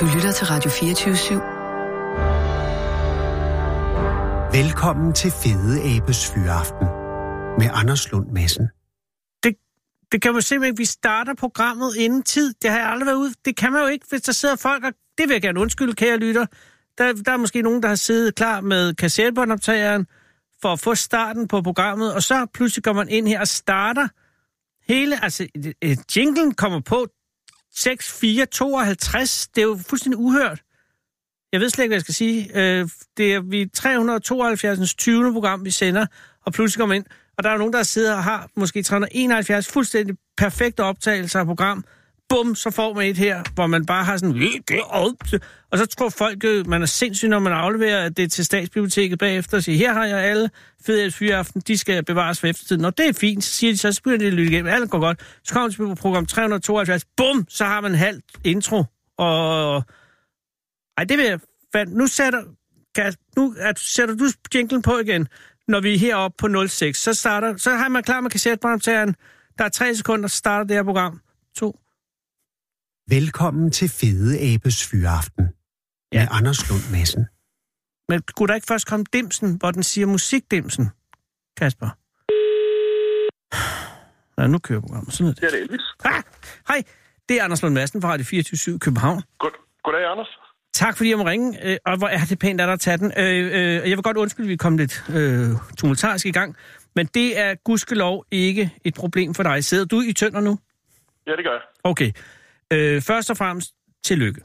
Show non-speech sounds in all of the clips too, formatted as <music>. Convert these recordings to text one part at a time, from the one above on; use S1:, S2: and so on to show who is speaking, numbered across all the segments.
S1: Du lytter til Radio 24
S2: /7. Velkommen til Fede Abes Fyraften med Anders Lund Madsen.
S3: Det, det kan man simpelthen ikke. Vi starter programmet inden tid. Det har jeg aldrig været ude. Det kan man jo ikke, hvis der sidder folk, og det vil jeg gerne undskylde, kære lytter. Der, der er måske nogen, der har siddet klar med kassettebåndoptageren for at få starten på programmet, og så pludselig går man ind her og starter hele, altså jinglen kommer på 6, 4, 52. Det er jo fuldstændig uhørt. Jeg ved slet ikke, hvad jeg skal sige. Øh, det er vi 372. 20. program, vi sender, og pludselig kommer ind, og der er nogen, der sidder og har måske 371 fuldstændig perfekte optagelser af program. Bum, så får man et her, hvor man bare har sådan... Øh, og så tror folk, øh, man er sindssyg, når man afleverer det til statsbiblioteket bagefter og siger, her har jeg alle fede fyreaften, de skal bevares for eftertiden. Når det er fint, så siger de så, så begynder de at lytte igennem. Alt går godt. Så kommer de på program 372. Bum, så har man en halv intro. Og... Ej, det vil jeg... Nu sætter, nu at, sætter du jinglen på igen, når vi er heroppe på 06. Så starter, så har man klar med kassettebåndoptageren. Der er tre sekunder, så starter det her program. To,
S2: Velkommen til Fede Abes Fyraften ja. med Anders Lund Madsen.
S3: Men kunne der ikke først komme dimsen, hvor den siger musikdimsen, Kasper? Nej, nu kører programmet. Sådan er det.
S4: Ja, det er Elvis.
S3: Ah, hej, det er Anders Lund Madsen fra Radio 24 København.
S4: God, goddag, Anders.
S3: Tak fordi jeg må ringe, øh, og hvor er det pænt, at der tage den. Øh, øh, jeg vil godt undskylde, at vi kom lidt øh, tumultarisk i gang, men det er gudskelov ikke et problem for dig. Sidder du i tønder nu?
S4: Ja, det gør jeg.
S3: Okay. Øh, først og fremmest, tillykke.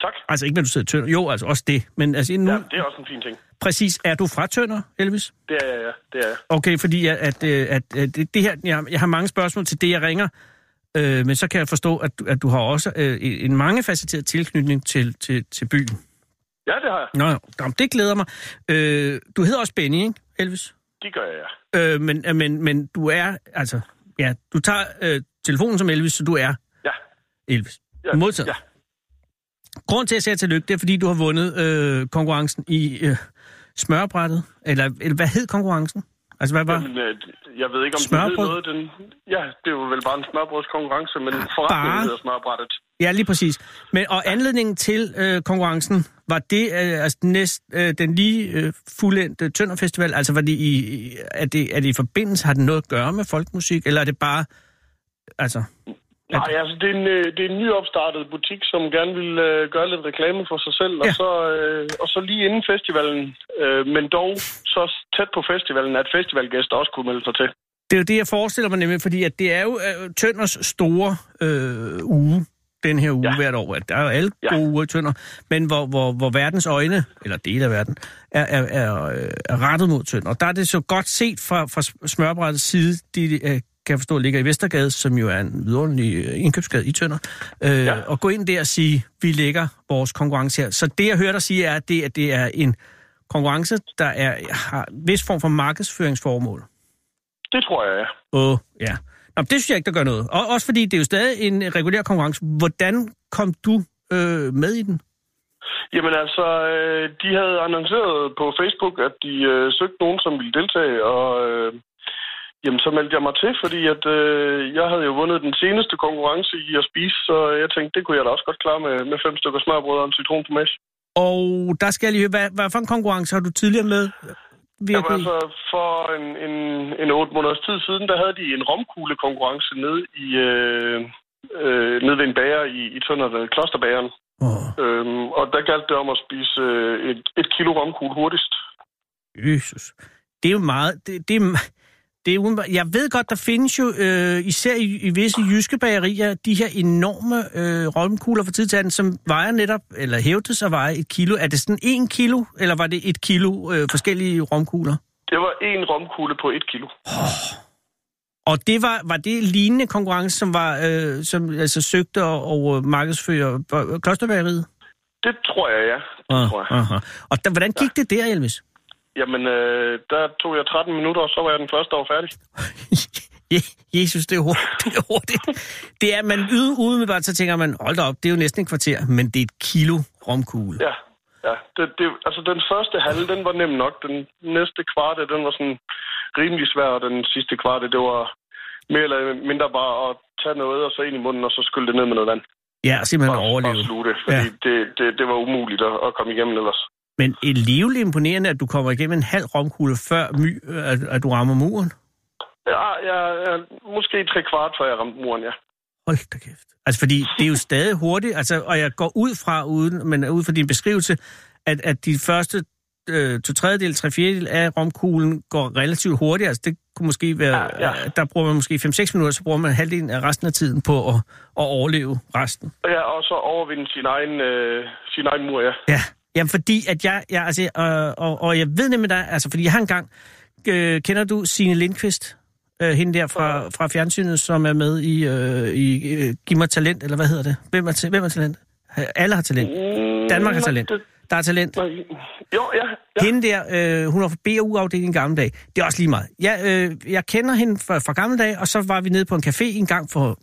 S4: Tak.
S3: Altså ikke, når du sidder i Tønder. Jo, altså også det. Men altså nu...
S4: Ja, det er også en fin ting.
S3: Præcis. Er du fra Tønder, Elvis?
S4: Det er jeg, ja. Det er jeg.
S3: Okay, fordi at, at, at, at det her... Jeg, jeg har mange spørgsmål til det, jeg ringer. Øh, men så kan jeg forstå, at, at du har også øh, en mangefacetteret tilknytning til, til, til byen.
S4: Ja, det har jeg.
S3: Nå, nå, det glæder mig. Øh, du hedder også Benny, ikke, Elvis?
S4: Det gør jeg, ja.
S3: Øh, men, men, men du er... Altså, ja, du tager øh, telefonen som Elvis, så du er. Elvis.
S4: ja.
S3: Modtaget.
S4: Ja.
S3: Grund til, at jeg siger tillykke, det er, fordi du har vundet øh, konkurrencen i øh, smørbrættet. Eller, eller hvad hed konkurrencen? Altså, hvad var...
S4: Jamen, øh, jeg ved ikke, om
S3: Smørbrød?
S4: det noget. Den... Ja, det jo vel bare en smørbrødskonkurrence, men forretningen
S3: Bare?
S4: hedder smørbrættet.
S3: Ja, lige præcis. Men, og anledningen til øh, konkurrencen, var det øh, altså den, næst, øh, den lige øh, fuldendte Tønderfestival? Altså, var det i, i- er, det, er det i forbindelse, har det noget at gøre med folkmusik, eller er det bare... Altså,
S4: Nej, altså, det er, en, øh, det er en nyopstartet butik, som gerne vil øh, gøre lidt reklame for sig selv,
S3: Ja.
S4: og, så, øh, og så lige inden festivalen, øh, men dog så tæt på festivalen, at festivalgæster også kunne melde sig til.
S3: det er jo det, jeg forestiller mig nemlig, fordi at det er jo øh, Tønders store øh, uge, den her uge ja. Hvert år. Der er jo alle ja.
S4: Ja.
S3: gode uger i Tønder, men hvor, hvor, hvor verdens øjne, eller del af verden, er, er, er, øh, er rettet mod Tønder. Og der er det så godt set fra, fra smørbrættets side, de øh, kan jeg forstå, ligger i Vestergade, som jo er en vidunderlig øh, indkøbsgade i Tønder, øh, ja. Og gå ind der og sige, vi lægger vores konkurrence her. Så det, jeg hører dig sige, er, at det, at det er en konkurrence, der er, har en vis form for markedsføringsformål.
S4: Det tror jeg, ja.
S3: Åh, ja. Nå, det synes jeg ikke, der gør noget. Og også fordi det er jo stadig en regulær konkurrence. Hvordan kom du øh, med i den?
S4: Jamen altså, øh, de havde annonceret på Facebook, at de øh, søgte nogen, som ville deltage, og øh, jamen, så meldte jeg mig til, fordi at, øh, jeg havde jo vundet den seneste konkurrence i at spise, så jeg tænkte, det kunne jeg da også godt klare med, med fem stykker smørbrød og en citron på mæs.
S3: Og der skal jeg lige høre, hvad, hvad for en konkurrence har du tidligere med?
S4: Jamen
S3: Virkelig?
S4: altså, for en, en, en otte måneders tid siden, der havde de en romkuglekonkurrence nede i... Øh, øh, nede ved en bager i, i Tønder, øh, Klosterbageren.
S3: Åh,
S4: Øhm, og der galt det om at spise øh, et, et kilo romkugle hurtigst.
S3: Jesus. Det er jo meget... Det, det er, det er udenbart- jeg ved godt, der findes jo, øh, især i, i visse jyske bagerier, de her enorme øh, romkugler for tid til anden, som vejer netop, eller hævdes at veje et kilo. Er det sådan en kilo, eller var det et kilo øh, forskellige romkugler?
S4: Det var en romkugle på et kilo.
S3: Og det var, var det lignende konkurrence, som var øh, som altså søgte at, at markedsføre b- klosterbageriet?
S4: Det tror jeg, ja. Det tror jeg.
S3: aha. Og der, hvordan gik det der, Elvis?
S4: Jamen, øh, der tog jeg 13 minutter, og så var jeg den første, der var færdig. <laughs>
S3: Je- Jesus, det er hurtigt. <laughs> Det er, hurtigt. Det er man yde umiddelbart, så tænker man, hold da op, det er jo næsten et kvarter, men det er et kilo romkugle.
S4: Ja, ja. Det, det, altså, den første halve, den var nem nok. Den næste kvarte, den var sådan rimelig svær, og den sidste kvarte, det var mere eller mindre bare at tage noget, og så ind i munden, og så skylle det ned med noget vand.
S3: Ja, simpelthen at, overleve.
S4: at slutte, fordi
S3: ja.
S4: det, det, det var umuligt at, at komme igennem ellers.
S3: Men alligevel imponerende, at du kommer igennem en halv romkugle, før my, at, at du rammer muren.
S4: Ja, jeg, jeg, måske tre kvart, før jeg ramte muren, ja.
S3: Hold da kæft. Altså, fordi det er jo stadig hurtigt, altså, og jeg går ud fra, uden, men ud fra din beskrivelse, at, at de første øh, to tredjedel, tre fjerdedel af romkuglen går relativt hurtigt. Altså, det kunne måske være, ja,
S4: Ja,
S3: ja.
S4: ja.
S3: der bruger man måske 5-6 minutter, så bruger man halvdelen af resten af tiden på at, at overleve resten.
S4: Ja, og så overvinde sin egen, øh, sin egen mur, ja.
S3: Ja, jamen fordi at jeg, jeg altså, øh, og, og jeg ved nemlig dig, altså fordi jeg har engang, øh, kender du Signe Lindqvist? Øh, hende der fra, fra fjernsynet, som er med i, øh, i øh, Giv mig talent, eller hvad hedder det? Hvem er, hvem er talent? Alle har talent.
S4: Mm,
S3: Danmark har talent. Der er talent.
S4: jo, ja. ja.
S3: Hende der, øh, hun var fra BAU-afdelingen i gamle dage. Det er også lige meget. Jeg, øh, jeg kender hende fra, fra gamle dage, og så var vi nede på en café en gang for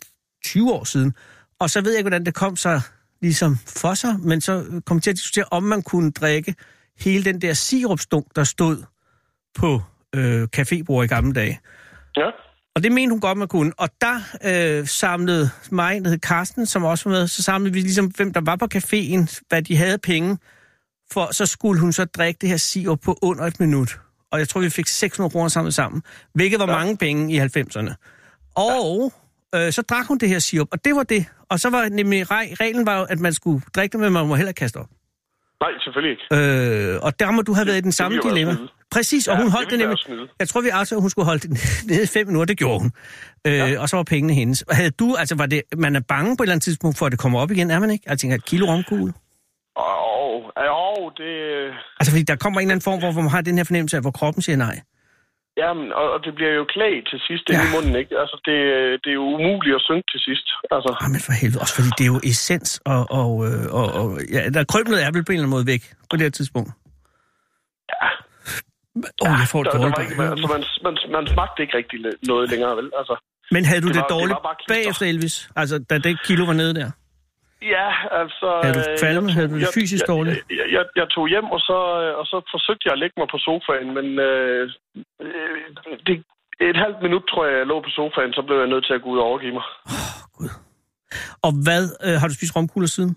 S3: 20 år siden. Og så ved jeg ikke, hvordan det kom sig ligesom for sig, men så kom til at diskutere, om man kunne drikke hele den der sirupstunk, der stod på øh, cafébord i gamle dage.
S4: ja.
S3: Og det mente hun godt, man kunne. Og der øh, samlede mig, der hed Karsten, som også var med, så samlede vi ligesom, hvem der var på caféen, hvad de havde penge. For så skulle hun så drikke det her sirup på under et minut. Og jeg tror, vi fik 600 kroner samlet sammen. Hvilket var ja. mange penge i 90'erne. Og øh, så drak hun det her sirup, og det var det. Og så var nemlig re- reglen var jo, at man skulle drikke det, men man må heller ikke kaste op.
S4: Nej, selvfølgelig ikke.
S3: Øh, og der må du have været i den samme
S4: være
S3: dilemma. Præcis, og
S4: Ja,
S3: hun
S4: det
S3: holdt det
S4: ville
S3: nemlig... Jeg tror, vi altså, hun skulle holde det <laughs> nede i fem minutter. Det gjorde hun. Øh, ja. Og så var pengene hendes. Og Havde du, altså var det, man er bange på et eller andet tidspunkt for, at det kommer op igen, er man ikke? Jeg tænker, et kilo romkugle.
S4: Og, og det...
S3: Altså, fordi der kommer en eller anden form, hvor man har den her fornemmelse af, hvor kroppen siger nej.
S4: Jamen, og, og det bliver jo klag til sidst
S3: Ja.
S4: ja. i munden, ikke? Altså, det, det er jo umuligt at synke til sidst. Altså,
S3: Ah, men for helvede. Også fordi det er jo essens, og, og, øh, og, og ja, der kryblet er vel på en eller anden måde væk på det her tidspunkt.
S4: Ja.
S3: Åh, oh, jeg får
S4: der,
S3: det
S4: der var
S3: dårligt.
S4: ikke, altså, man, man, man smagte ikke rigtig noget længere, vel? Altså,
S3: Men havde du det,
S4: det
S3: det
S4: var- det
S3: dårligt
S4: var klister.
S3: bagefter Elvis? Altså, da det kilo var nede der?
S4: Ja, altså...
S3: Havde du
S4: øh,
S3: kvalme?
S4: jeg
S3: Havde du det fysisk
S4: jeg,
S3: dårligt?
S4: Jeg, jeg, jeg, jeg tog hjem, og så, øh, og så forsøgte jeg at lægge mig på sofaen, men øh, øh, det, et halvt minut, tror jeg, jeg lå på sofaen, så blev jeg nødt til at gå ud og overgive mig.
S3: Og hvad, øh, har du spist romkugler siden?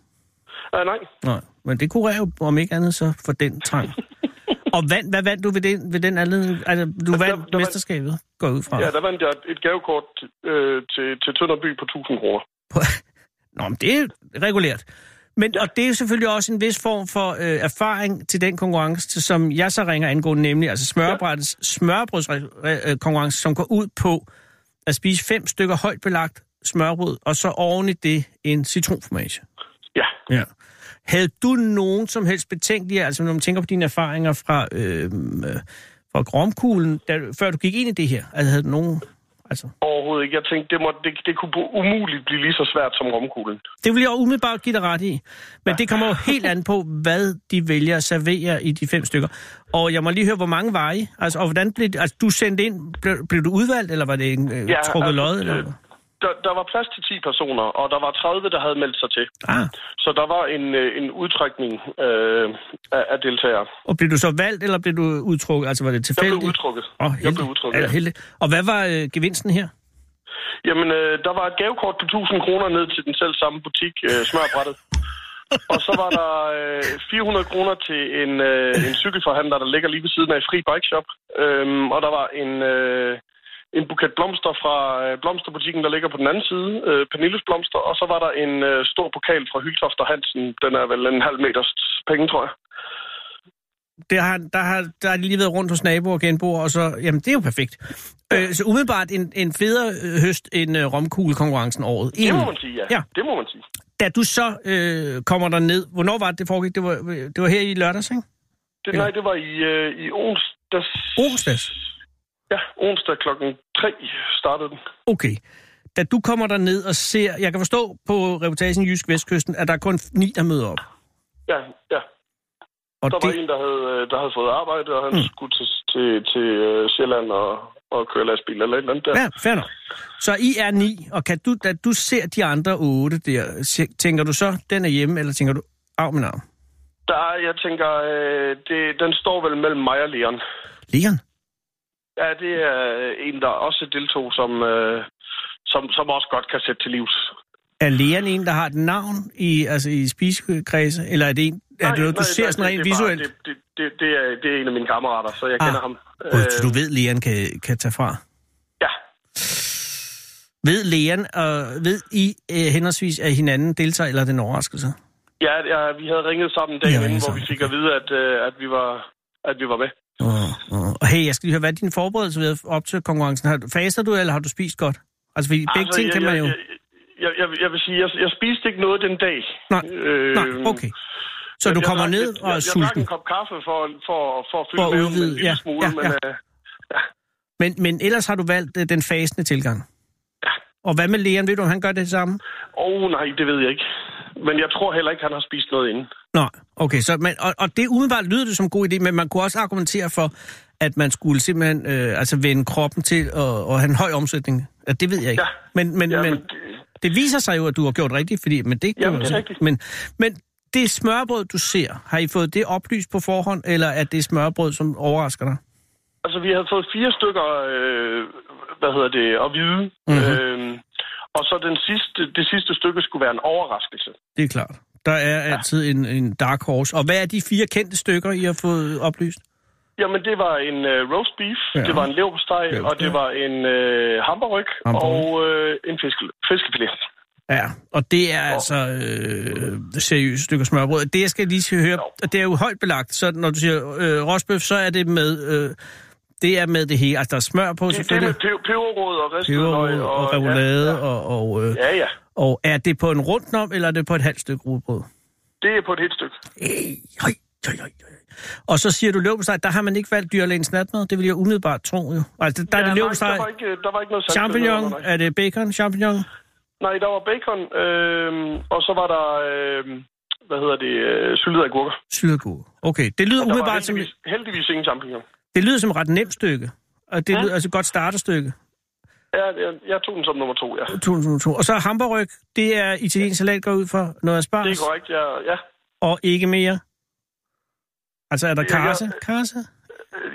S4: Uh, nej,
S3: Nej, men det kurerer jo om ikke andet så for den trang. <laughs> og vand, hvad vandt du ved den, ved den anledning? Altså, du
S4: der-
S3: vandt
S4: der
S3: mesterskabet, går ud fra.
S4: ja, der vandt jeg et gavekort øh, til, til Tønderby på 1000 kroner.
S3: Nå, men det er regulært. Men, og det er selvfølgelig også en vis form for øh, erfaring til den konkurrence, som jeg så ringer angående, nemlig altså smørbrødets smørbrødskonkurrence, som går ud på at spise fem stykker højt belagt smørbrød, og så oven i det en citronformage.
S4: Ja.
S3: Ja. Havde du nogen som helst betænkeligheder, altså når man tænker på dine erfaringer fra, øh, øh, fra Gromkuglen, da, før du gik ind i det her? Altså havde du nogen... Altså,
S4: Overhovedet ikke. Jeg tænkte, det, må, det, det kunne umuligt blive lige så svært som romkuglen.
S3: det vil jeg umiddelbart give dig ret i. Men det kommer jo helt an på, hvad de vælger at servere i de fem stykker. Og jeg må lige høre, hvor mange var I? Altså, og hvordan blev altså, du sendt ind, blev, blev du udvalgt, eller var det en øh,
S4: Ja,
S3: trukket
S4: altså,
S3: lod? Eller?
S4: Der, der var plads til 10 personer, og der var 30, der havde meldt sig til.
S3: Ah,
S4: Så der var en, øh, en udtrækning øh, af, af deltagere.
S3: og blev du så valgt, eller blev du udtrukket? Altså, var det
S4: Jeg
S3: tilfældigt?
S4: blev udtrukket.
S3: Oh,
S4: jeg blev udtrukket.
S3: Heldig. Og hvad var øh, gevinsten her?
S4: Jamen, øh, der var et gavekort på 1000 kroner ned til den selv samme butik, øh, Smørbrættet. <laughs> og så var der øh, 400 kroner til en, øh, en cykelforhandler, der ligger lige ved siden af Fri Bike Shop. Øhm, og der var en, øh, en buket blomster fra øh, blomsterbutikken, der ligger på den anden side, øh, Pernilles Blomster. Og så var der en øh, stor pokal fra Hyltoft og Hansen. Den er vel en halv meters penge, tror jeg.
S3: Det har, der, har, der har lige været rundt hos naboer og genboer, og så, jamen det er jo perfekt. Øh, så umiddelbart en, en federe øh, høst end øh, romkuglekonkurrencen året.
S4: Det må man sige, ja.
S3: Ja.
S4: Det må man sige.
S3: Da du så øh, kommer der ned, hvornår var det, det foregik? Det var, det var her i lørdags, ikke?
S4: Det, nej, det var i, øh, i onsdags.
S3: Onsdags?
S4: Ja, onsdag klokken 3 startede den.
S3: Okay. Da du kommer der ned og ser, jeg kan forstå på reportagen i Jysk Vestkysten, at der er kun ni, der møder op.
S4: Ja, ja.
S3: Og
S4: Der
S3: det,
S4: var en, der havde, øh, der havde fået arbejde, og han
S3: Mm.
S4: skulle til, til, til øh, Sjælland og, og køre lastbil eller et eller andet der.
S3: Ja, fair nok. Så I er ni, og kan du, da du ser de andre otte der, tænker du så, den er hjemme, eller tænker du, af min arm?
S4: Der, er- jeg tænker, øh, det, den står vel mellem mig og Leon.
S3: Leon?
S4: Ja, det er en, der også deltog, som, øh, som, som også godt kan sætte til livs.
S3: Er lægeren en, der har et navn i, altså i spisekredse, eller er det en, er det noget, du ser sådan rent
S4: er bare-
S3: visuelt?
S4: Det, det, det, er, det er en af mine kammerater, så jeg
S3: Ah.
S4: kender ham.
S3: Gud, så du ved, lægeren kan, kan tage fra.
S4: ja,
S3: Ved lægeren, og ved I øh, henholdsvis, at hinanden deltager, eller er det en overraskelse?
S4: ja, ja, vi havde ringet sammen dagen inden, hvor vi fik at vide, at, øh, at, vi, var, at vi var med.
S3: Uh, uh. Og hey, jeg skal lige høre, hvad er din forberedelse ved op til konkurrencen? Har, faster du, eller har du spist godt? Altså, fordi begge ting
S4: jeg,
S3: kan man jo...
S4: Jeg, jeg, jeg, jeg vil sige, jeg, jeg spiste ikke noget den dag.
S3: Nej,
S4: øh,
S3: Nej, okay. Så du
S4: jeg
S3: kommer
S4: drak-
S3: ned
S4: jeg,
S3: og er
S4: jeg, Jeg
S3: sulten.
S4: drak en kop kaffe for, for, for at fylde
S3: For
S4: maven med
S3: udvide,
S4: en lille
S3: ja,
S4: smule,
S3: ja,
S4: men
S3: ja.
S4: øh,
S3: Men, men ellers har du valgt øh, den fasende tilgang.
S4: Ja.
S3: Og hvad med lægeren? Ved du, om han gør det samme?
S4: åh oh, nej, det ved jeg ikke. Men jeg tror heller ikke, han har spist noget inden.
S3: Nå, okay. Så, men, og, og det umiddelbart lyder det som en god idé, men man kunne også argumentere for, at man skulle simpelthen øh, altså vende kroppen til at, at have en høj omsætning. Ja, det ved jeg ikke.
S4: Ja.
S3: Men, men,
S4: Ja,
S3: men
S4: men det,
S3: det viser sig jo, at du har gjort rigtigt, fordi, men det,
S4: Jamen, det er rigtigt.
S3: Men, men det smørbrød, du ser, har I fået det oplyst på forhånd, eller er det smørbrød, som overrasker dig?
S4: altså, vi havde fået fire stykker, øh, hvad hedder det, at vide.
S3: Mhm.
S4: Mm-hmm. Øh, og så den sidste, det sidste stykke skulle være en overraskelse.
S3: Det er klart. Der er altid en, en dark horse. Og hvad er de fire kendte stykker, I har fået oplyst?
S4: Jamen, det var en øh, roast beef,
S3: Ja.
S4: ja. det var en leverpostej,
S3: Leverpostej.
S4: og det var en øh, hamburg og øh, en fiske, fiskefilet.
S3: Ja, og det er altså øh, seriøse stykker smørbrød. Det, jeg skal lige høre, og det er jo højt belagt, så når du siger øh, rosbøf, så er det med, øh, det er med det hele. Altså, der er smør på,
S4: Det, det er
S3: selvfølgelig.
S4: med peber- peberrod og ristet
S3: Peberrod
S4: løg.
S3: og remoulade,
S4: Ja, ja.
S3: og, og, øh,
S4: ja, ja.
S3: og er det på en rundt nom, eller er det på et halvt stykke rugbrød?
S4: Det er på et helt stykke.
S3: Ej, høj, høj, høj, høj. Og så siger du løbesteg, der har man ikke valgt dyrlægens natmad. Det vil jeg umiddelbart tro jo. Altså, der er det
S4: nej,
S3: løbesteg,
S4: der, var ikke, der var ikke noget
S3: champignon, er det bacon, champignon?
S4: Nej, der var bacon, øh, og så var der, øh, hvad hedder det, øh, syltede agurker.
S3: Syltegurke. Okay, det lyder umiddelbart som,
S4: heldigvis, heldigvis ingen champignon.
S3: det lyder som et ret nemt stykke. Og det
S4: Ja.
S3: lyder altså et godt starterstykke.
S4: Ja, jeg, jeg tog den som nummer to, ja.
S3: 2002. Og så hamburg, det er italiensk salat, går ud for noget
S4: Det
S3: asparges,
S4: er korrekt, ja. ja.
S3: og ikke mere. Altså er der
S4: Ja, ja.
S3: karse? Karse?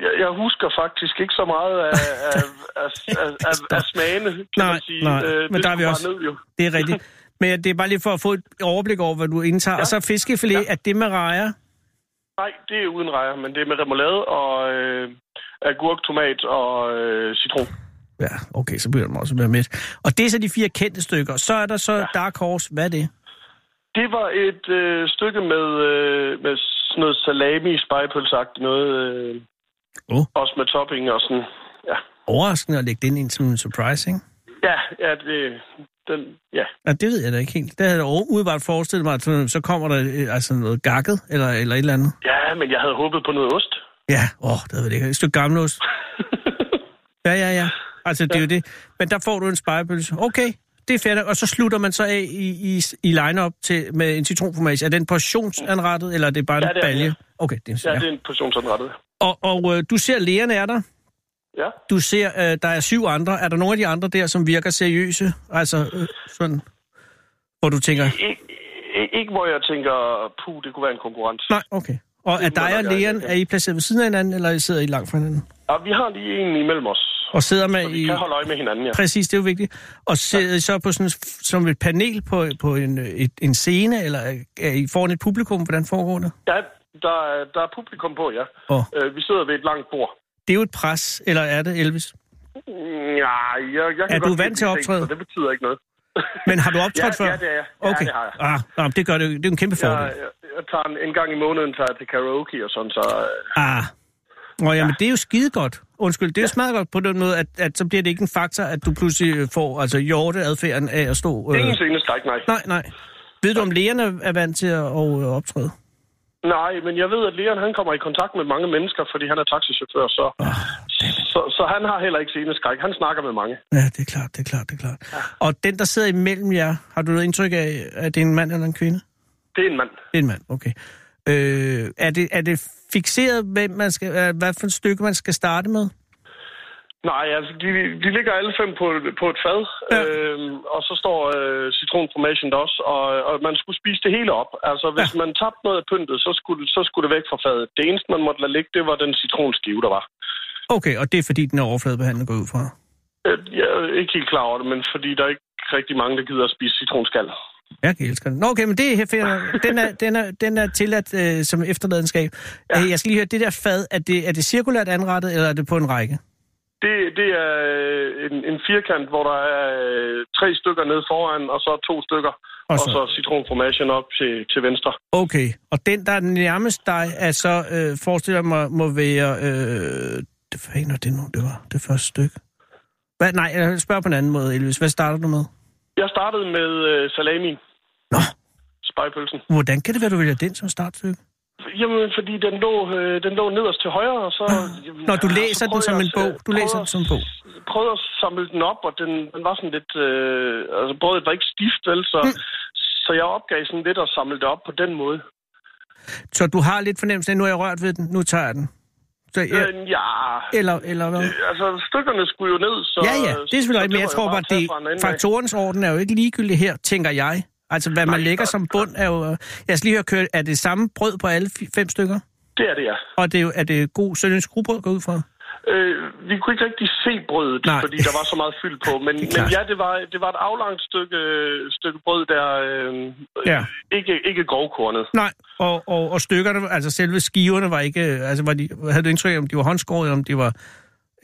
S4: Jeg, jeg husker faktisk ikke så meget af, af, af, af, af, <laughs> af smagene, kan
S3: Nej,
S4: man sige.
S3: nej,
S4: Øh,
S3: men
S4: det
S3: der er vi også-
S4: Ned, jo.
S3: Det er rigtigt. <laughs> Men det er bare lige for at få et overblik over, hvad du indtager. Ja. Og så fiskefilet, ja. Er det med rejer?
S4: Nej, det er uden rejer, men det er med remoulade og øh, agurk, tomat og øh, citron.
S3: Ja, okay, så bliver man også mere midt. Og det er så de fire kendte stykker. Så er der så ja. Dark Horse. Hvad er det?
S4: Det var et øh, stykke med, øh, med sådan noget salami, spejepølsagtigt noget. Øh,
S3: Oh.
S4: Også med topping og sådan. Ja,
S3: Overraskende at lægge den ind som en surprise, ikke?
S4: ja, ja det, den, ja.
S3: Ja, det ved jeg da ikke helt. Det havde jeg umiddelbart forestillet mig, at så kommer der øh, altså noget gakket, eller, eller et eller andet.
S4: ja, men jeg havde håbet på noget ost.
S3: Ja, åh, det ved jeg ikke. Et stykke gammelost. <laughs> Ja, ja, ja. Altså, det er jo det. Men der får du en spejepølse. Okay, det er fedt. Og så slutter man så af i, i, i line-up til, med en citronformage. Er den portionsanrettet, eller er det bare en
S4: Ja, det er
S3: balje?
S4: ja.
S3: Okay, det er,
S4: Ja,
S3: ja.
S4: det er en portionsanrettet.
S3: Og, og øh, du ser, lægerne er der.
S4: Ja.
S3: Du ser, øh, der er syv andre. Er der nogle af de andre der, som virker seriøse? Altså, øh, sådan, hvor du tænker,
S4: Ik- ik- ikke hvor jeg tænker, puh, det kunne være en konkurrent.
S3: nej, okay. Og er dig
S4: der
S3: og lægeren, er I placeret ved siden af hinanden, eller sidder I langt fra hinanden?
S4: Ja, vi har lige en imellem os.
S3: Og sidder med
S4: Så vi
S3: i...
S4: kan holde øje med hinanden, ja.
S3: Præcis, det er jo vigtigt. Og sidder I så på sådan, som et panel på, på en, et, en scene, eller er I foran et publikum? Hvordan foregår det?
S4: Ja, der, er- der er publikum på, ja. Øh, vi sidder ved et langt bord.
S3: Det er jo et pres, eller er det, Elvis?
S4: Ja, jeg, jeg kan
S3: Er du vant til at optræde?
S4: Det betyder ikke noget. <laughs>
S3: Men har du optrådt
S4: ja,
S3: før?
S4: Ja, det er jeg. Ja,
S3: Okay.
S4: det har jeg.
S3: Ah, ah, det gør det, det er en kæmpe fordel.
S4: Jeg, jeg, jeg tager en, en gang i måneden tager jeg til karaoke og sådan, så... øh,
S3: Ah. Nå, jamen, det er jo skide godt. Undskyld, det er jo smadret godt på den måde, at, at så bliver det ikke en faktor, at du pludselig får altså hjorteadfærden af at stå... Øh...
S4: Ingen sceneskræk, nej.
S3: Nej, nej. Ved du, om lægerne er vant til at, øh, optræde?
S4: Nej, men jeg ved, at Leon han kommer i kontakt med mange mennesker, fordi han er taxichauffør, så,
S3: Oh,
S4: så, så han har heller ikke sceneskræk. Han snakker med mange.
S3: ja, det er klart, det er klart, det er klart. Ja. Og den, der sidder imellem jer, har du noget indtryk af, at det er en mand eller en kvinde?
S4: Det er en mand.
S3: Det er en mand, okay. Øh, er, det, er det fixeret, hvem man skal, øh, hvad for et stykke man skal starte med?
S4: Nej, altså, de, de ligger alle fem på, på et fad,
S3: Ja.
S4: øhm, og så står øh, citronformation der også, og, og man skulle spise det hele op. Altså, hvis ja. man tabte noget af pyntet, så skulle, så skulle det væk fra fadet. Det eneste, man måtte lade ligge, det var den citronskive, der var.
S3: Okay, og det er fordi, den er overfladebehandlet går ud fra?
S4: Øh, Jeg er ikke helt klar over det, men fordi der ikke rigtig mange, der gider at spise citronskal.
S3: Jeg kan elske den. Nå, okay, men det er, finder- den er, den er, den er tilladt øh, som efterladenskab. Ja.
S4: Ja.
S3: Jeg skal lige høre, det der fad, er det, er det cirkulært anrettet, eller er det på en række?
S4: Det, det er øh, en, en firkant, hvor der er øh, tre stykker nede foran, og så to stykker.
S3: Og så-
S4: og så citronformagen op til, til venstre.
S3: Okay, og den, der er nærmest dig, er så, øh, forestiller jeg mig, må være... Øh, det fanden det nu, det var det første stykke. Hvad, nej, jeg spørger på en anden måde, Elvis. Hvad starter du med?
S4: Jeg startede med øh, salami.
S3: Nå.
S4: Spejpølsen.
S3: Hvordan kan det være, du vælger den som startstykke?
S4: Jamen, fordi den lå, øh, den lå nederst til højre, og så... Jamen,
S3: Nå, du læser den som en bog. Du læser den som en bog.
S4: prøvede at samle den op, og den, den var sådan lidt... Øh, altså, brødet var ikke stift, vel? Så,
S3: Mm.
S4: så jeg opgav sådan lidt at samle det op på den måde.
S3: Så du har lidt fornemmelse af, nu har jeg rørt ved den, nu tager jeg den. Så, ja.
S4: Øh, ja,
S3: eller, eller hvad?
S4: øh, altså, stykkerne skulle jo ned, så...
S3: Ja, ja, det er selvfølgelig rigtigt, men jeg tror bare, det faktorens orden er jo ikke ligegyldig her, tænker jeg. Altså, hvad man
S4: Nej,
S3: lægger
S4: nej,
S3: som bund er jo... Jeg skal lige høre, kørt, er det samme brød på alle fem stykker?
S4: Det er det, ja.
S3: Og det er, jo, er det god sønderjysk rugbrød går ud fra?
S4: Øh, vi kunne ikke rigtig se brødet,
S3: Nej.
S4: Fordi der var så meget fyld på. Men, <laughs> men ja, det var, det var et aflangt stykke, stykke brød, der øh,
S3: Ja.
S4: ikke, ikke grovkornet.
S3: Nej, og, og, og stykkerne, altså selve skiverne var ikke... Altså, var de, havde du indtryk om de var håndskåret, om de var...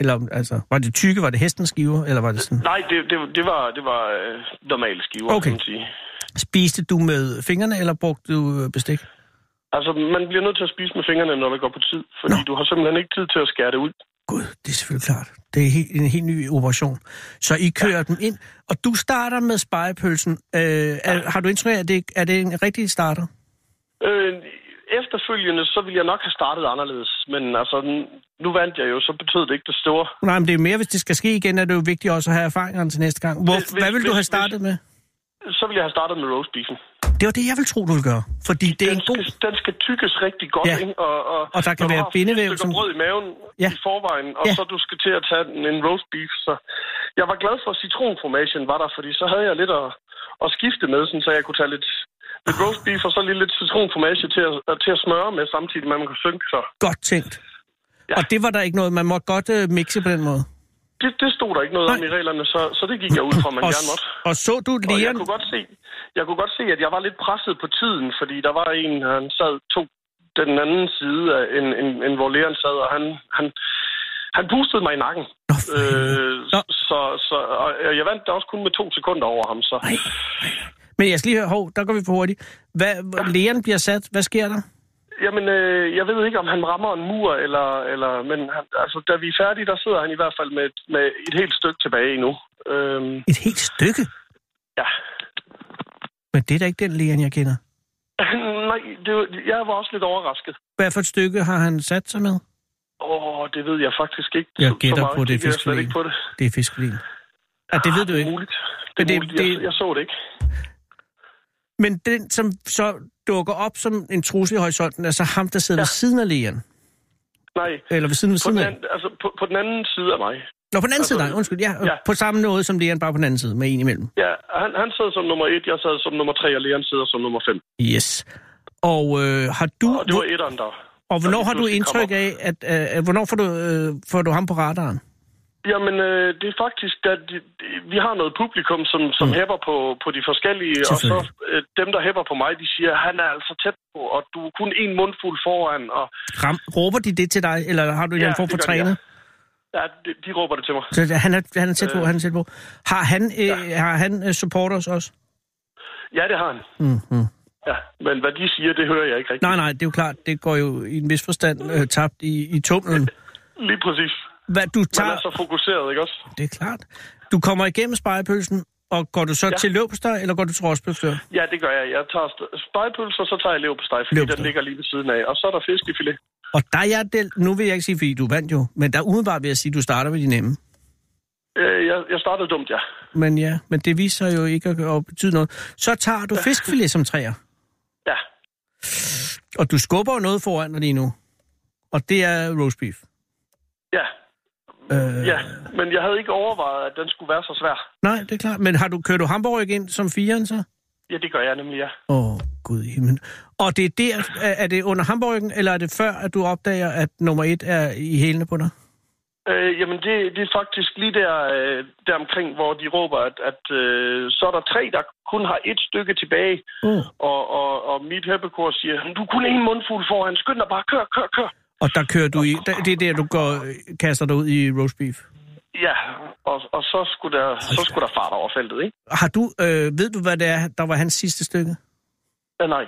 S3: Eller altså, var det tykke, var det hestens skiver, eller var det sådan...
S4: Nej, det, det, det var, det var øh, normale skiver,
S3: Okay.
S4: kan man sige.
S3: Spiste du med fingrene, eller brugte du øh, bestik?
S4: Altså, man bliver nødt til at spise med fingrene, når det går på tid, fordi.
S3: Nå.
S4: du har simpelthen ikke tid til at skære det ud.
S3: Gud, det er selvfølgelig klart. Det er helt, en helt ny operation. Så I kører ja. dem ind, og du starter med spejepølsen. Øh, er, har du indtryk af, at det, er det en rigtig starter?
S4: Øh, efterfølgende, så ville jeg nok have startet anderledes, men altså, nu vandt jeg jo, så betød det ikke det store.
S3: Nej, men det er mere, hvis det skal ske igen, er det jo vigtigt også at have erfaringerne til næste gang. Hvor,
S4: Hvis-
S3: hvad vil du
S4: hvis-
S3: have startet med?
S4: Så ville jeg have startet med roastbeefen.
S3: Det var det, jeg vil tro, du vil gøre. Fordi det er
S4: den,
S3: en god...
S4: skal, den skal tykkes rigtig godt,
S3: Ja.
S4: ikke? Og, og,
S3: Og der kan være bindevæv, som-
S4: brød i maven
S3: Ja.
S4: i forvejen, og
S3: Ja.
S4: så du skal til at tage en, en roast beef. Så jeg var glad for, at citronformagen var der, fordi så havde jeg lidt at, at skifte med, sådan, så jeg kunne tage lidt, lidt roast beef og så lige lidt citronformage til at, til at smøre med, samtidig med, at man kunne synke så.
S3: Godt tænkt.
S4: Ja.
S3: Og det var der ikke noget, man måtte godt øh, mixe på den måde.
S4: Det, det stod der ikke noget
S3: Nej.
S4: om i reglerne, så, så det gik jeg ud fra, man
S3: Og,
S4: gerne måtte.
S3: og så du
S4: Og jeg kunne godt se, jeg kunne godt se, at jeg var lidt presset på tiden, fordi der var en, han sad to den anden side af en, en, en hvor Leon sad, og han, han, han pustede mig i nakken.
S3: Nå.
S4: Øh,
S3: Nå.
S4: så, så og jeg vandt da også kun med to sekunder over ham, så...
S3: Nej, Men jeg skal lige høre, hov, der går vi for hurtigt. Hvad, Leon bliver sat, hvad sker der?
S4: Jamen, øh, jeg ved ikke, om han rammer en mur, eller... eller men han, altså, da vi er færdige, der sidder han i hvert fald med, et- med et helt stykke tilbage endnu. Øhm,
S3: Et helt stykke?
S4: ja.
S3: Men det er da ikke den Leon, jeg kender. <laughs>
S4: Nej, det, jeg var også lidt overrasket.
S3: Hvad for et stykke har han sat sig med?
S4: Åh, det ved jeg faktisk ikke.
S3: Jeg gætter på, det er
S4: jeg på det.
S3: Det er fiskfilet. Ja, det ved du
S4: er
S3: ikke.
S4: muligt. Det er
S3: det-
S4: muligt.
S3: det-
S4: Jeg, jeg så det ikke.
S3: Men den, som så dukker op som en trussel i horisonten, er så ham, der sidder ja. ved siden af Leon.
S4: Nej,
S3: Eller ved siden ved
S4: på
S3: siden
S4: den,
S3: af.
S4: altså, på, på den anden side af mig.
S3: Nå, på den anden
S4: altså,
S3: side, nej, undskyld. Ja,
S4: ja.
S3: på samme måde som Leon, bare på den anden side, med en imellem.
S4: Ja, han, han sad som nummer et, jeg sad som nummer tre, og Leon sidder som nummer fem.
S3: Yes. Og øh, har du...
S4: Og det var etteren, der...
S3: og hvornår har du indtryk af, at... Øh, hvornår får du, øh, får du ham på radaren?
S4: Jamen, øh, det er faktisk, at vi har noget publikum, som, som mm. hæpper på, på de forskellige, og så øh, dem, der hæpper på mig, de siger, han er altså tæt på, og du er kun en mundfuld foran, og
S3: Ram, råber de det til dig, eller har du en
S4: Ja,
S3: form for
S4: de,
S3: træner?
S4: ja, de, de råber det til mig.
S3: Så han er, han er tæt på,
S4: Øh.
S3: han er tæt på. Har han, øh,
S4: Ja.
S3: har han øh, supporters også?
S4: Ja, det har han.
S3: Mm-hmm.
S4: Ja, men hvad de siger, det hører jeg ikke rigtigt.
S3: Nej, nej, det er jo klart, det går jo i en vis forstand øh, tabt i, i tunnelen.
S4: Lige præcis.
S3: Hvad du
S4: Man
S3: tager,
S4: er så fokuseret, ikke også?
S3: det er klart. Du kommer igennem spejepølsen, og går du så ja.
S4: Ja.
S3: til løbsteg, eller går du til rostbøfstør?
S4: Ja, det gør jeg. Jeg tager spejepølse, og så tager jeg leverpostej, fordi
S3: Leverpostej.
S4: den ligger lige ved siden af. Og så er der fiskefilet.
S3: Og der er jeg del, nu vil jeg ikke sige, fordi du vandt jo, men der er umiddelbart ved at sige, at du starter ved de nemme.
S4: Øh, jeg, jeg startede dumt, ja.
S3: Men ja, men det viser jo ikke at, at betyde noget. Så tager du fiskfilet som træer,
S4: Ja,
S3: og du skubber jo noget foran dig lige nu. Og det er roast beef.
S4: ja.
S3: Øh,
S4: Ja, men jeg havde ikke overvejet, at den skulle være så svær.
S3: Nej, det er klart. Men har du, kører du hamburg ind som firen så?
S4: Ja, det gør jeg nemlig, ja.
S3: Åh, oh, gud i himlen. Og det er der, er det under hamburgen, eller er det før, at du opdager, at nummer et er i hælene på dig?
S4: Øh, jamen, det, det er faktisk lige der, øh, der omkring, hvor de råber, at, at øh, så er der tre, der kun har et stykke tilbage.
S3: Uh.
S4: Og, og, og mit heppekor siger, du kun en mundfuld foran, skynd dig bare, kør, kør, kør.
S3: Og der kører du i... der- Det er der, du går, kaster dig ud i roast beef.
S4: Ja, og, og så, skulle der, så skulle der fart over feltet, ikke?
S3: Har du... Øh, ved du, hvad det er, der var hans sidste stykke?
S4: Ja, nej.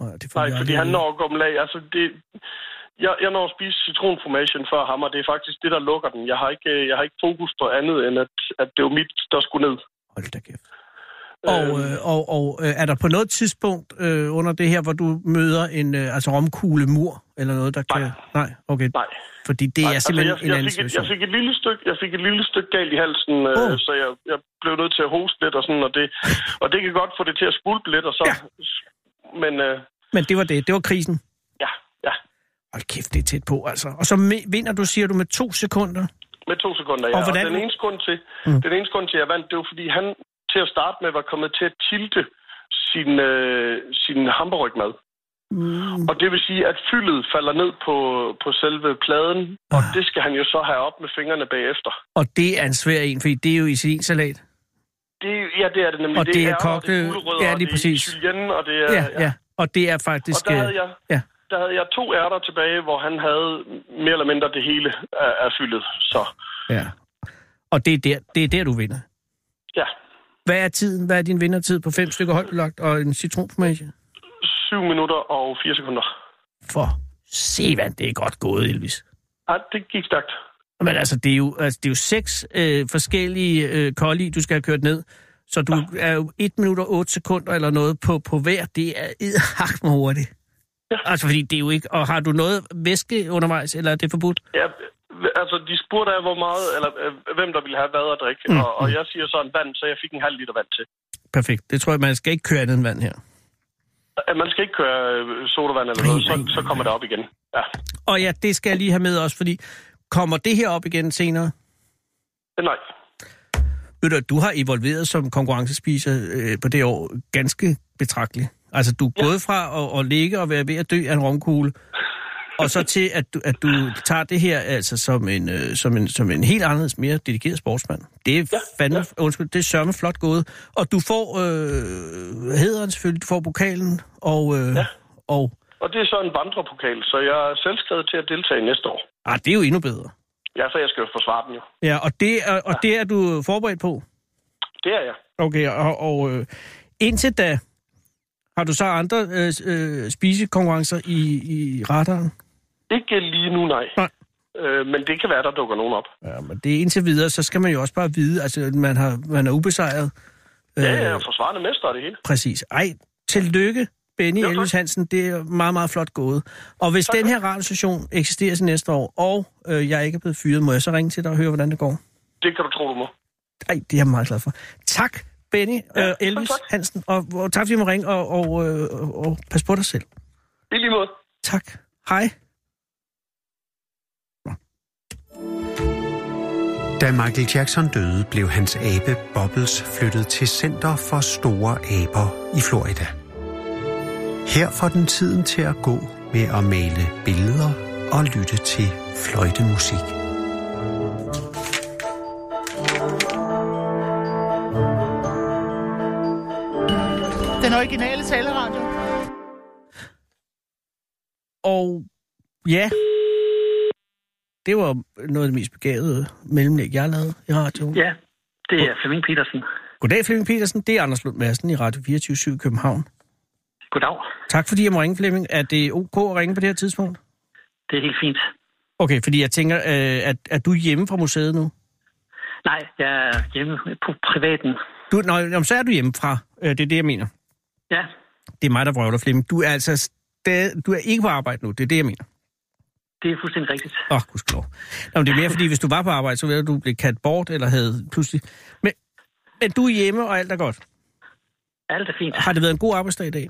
S3: Oh, det
S4: Nej, fordi han når at gå om lag. Altså, det, jeg, jeg når at spise citronformation før ham, og det er faktisk det, der lukker den. Jeg har ikke, øh, jeg har ikke fokus på andet, end at, at det var mit, der skulle ned.
S3: Hold da kæft. Og, øh, og, og øh, er der på noget tidspunkt øh, under det her, hvor du møder en øh, altså romkugle mur eller noget, der kan...
S4: Nej.
S3: Nej, okay.
S4: Nej.
S3: Fordi det
S4: Nej,
S3: er simpelthen
S4: altså,
S3: en
S4: jeg,
S3: anden
S4: jeg, fik, et-
S3: situation.
S4: jeg, fik et lille stykke, jeg fik et lille stykke galt i halsen, øh,
S3: Åh.
S4: så jeg, jeg blev nødt til at hoste lidt og sådan, og det, og det kan godt få det til at spulpe lidt, og så...
S3: Ja.
S4: Men øh,
S3: Men det var det. Det var krisen.
S4: ja, ja,
S3: Hold kæft, det er tæt på, altså. Og så vinder du, siger du, med to sekunder.
S4: med to sekunder, ja.
S3: Og hvordan-
S4: og den eneste grund til,
S3: mm.
S4: den eneste grund til, at jeg vandt, det var, fordi han til at starte med var kommet til at tilte sin, øh, sin hamburgmad.
S3: Mm.
S4: Og det vil sige, at fyldet falder ned på, på selve pladen, og
S3: Ah.
S4: det skal han jo så have op med fingrene bagefter.
S3: Og det er en svær en, fordi det er jo i salat.
S4: Det, ja, det er det nemlig.
S3: Og det er
S4: ærter,
S3: kogte-
S4: det er
S3: ja,
S4: og
S3: lige
S4: det er
S3: præcis.
S4: julienne, og det er...
S3: Ja, ja. Og det er faktisk...
S4: Og der
S3: øh,
S4: havde, jeg,
S3: ja.
S4: der havde jeg to ærter tilbage, hvor han havde mere eller mindre det hele af, af fyldet. Så
S3: ja. Og det er, der, det er der, du vinder.
S4: ja,
S3: Hvad er tiden? Hvad er din vindertid på fem stykker højtbelagt og en citronformage?
S4: 7 minutter og 4 sekunder.
S3: For se, hvad det er godt gået, Elvis.
S4: Ja, det gik stærkt.
S3: Men altså, det er jo, altså, det er jo seks øh, forskellige øh, kolli, du skal have kørt ned. Så du er jo 1 minut og 8 sekunder eller noget på, på hver. Det er edderhak med hurtigt.
S4: Ja.
S3: Altså, fordi det er jo ikke... Og har du noget væske undervejs, eller er det forbudt?
S4: Ja, altså, de spurgte af, hvor meget, eller øh, hvem der ville have hvad at drikke.
S3: Mm,
S4: Mm, og, og jeg siger så en vand, så jeg fik en halv liter vand til.
S3: Perfekt. Det tror jeg, man skal ikke køre andet end vand her.
S4: Øh, Man skal ikke køre øh, sodavand eller noget, så, så kommer det op igen. Ja,
S3: Og ja, det skal jeg lige have med også, fordi kommer det her op igen senere?
S4: Øh, nej.
S3: Ved du, du har evolveret som konkurrencespiser øh, på det år ganske betragteligt. Altså, du er ja. gået fra at, at ligge og være ved at dø af en romkugle, og så til, at du, at du tager det her altså som en, øh, som en, som en helt anderledes, mere dedikeret sportsmand. Det er ja. fandme, ja. undskyld, det er sørme flot gået. Og du får øh, hederen selvfølgelig, du får pokalen, og, øh, ja. og
S4: Og det er så en vandrepokal, så jeg er selvskrevet til at deltage næste år.
S3: ah, det er jo endnu bedre.
S4: Ja, for jeg skal jo forsvare den jo.
S3: Ja, og det er, og det er du forberedt på?
S4: Det er jeg.
S3: Okay, og, og øh, indtil da, har du så andre øh, øh, spisekonkurrencer i, i radaren?
S4: Ikke lige nu, nej.
S3: Nej.
S4: Øh, men det kan være, der dukker nogen op.
S3: Ja, men det er indtil videre, så skal man jo også bare vide, altså man, har, man er ubesejret.
S4: Ja, jeg er forsvarende mester det hele.
S3: Præcis. Ej, tillykke, Benny
S4: Jo.
S3: Elvis Hansen. Det er meget, meget flot gået. Og hvis
S4: Tak,
S3: den her radiostation eksisterer til næste år, og øh, jeg ikke er blevet fyret, må jeg så ringe til dig og høre, hvordan det går?
S4: Det kan du tro, du må.
S3: Ej, det er jeg meget glad for. Tak, Benny
S4: Ja,
S3: øh, Elvis
S4: tak.
S3: Hansen, og, og tak fordi du må ringe, og, og, øh, og, og pas på dig selv.
S4: I lige måde.
S3: Tak. Hej.
S2: Da Michael Jackson døde, blev hans abe Bobbles flyttet til Center for Store Aber i Florida. Her får den tiden til at gå med at male billeder og lytte til fløjtemusik.
S5: Den originale taleradio.
S3: Og ja, det var noget af det mest begavede mellemlæg, jeg lavede i radioen.
S6: Ja, det er Flemming Petersen.
S3: Goddag, Flemming Petersen. Det er Anders Lund Madsen i Radio 24 i København.
S6: Goddag.
S3: Tak fordi jeg må ringe, Flemming. Er det ok at ringe på det her tidspunkt?
S6: Det er helt fint.
S3: Okay, fordi jeg tænker, øh, at er du hjemme fra museet nu?
S6: Nej, jeg er hjemme på privaten.
S3: Du, jamen, så er du hjemmefra. Øh, det er det, jeg mener.
S6: Ja,
S3: Det er mig, der vrøvler, Flemming. Du er altså stad... du er ikke på arbejde nu. Det er det, jeg mener.
S6: Det er fuldstændig rigtigt.
S3: Åh, oh, gudskelov. Nå, men det er mere, fordi hvis du var på arbejde, så ville du blive kaldt bort, eller havde pludselig... Men, men du er hjemme, og alt er godt.
S6: Alt er fint.
S3: Har det været en god arbejdsdag i dag?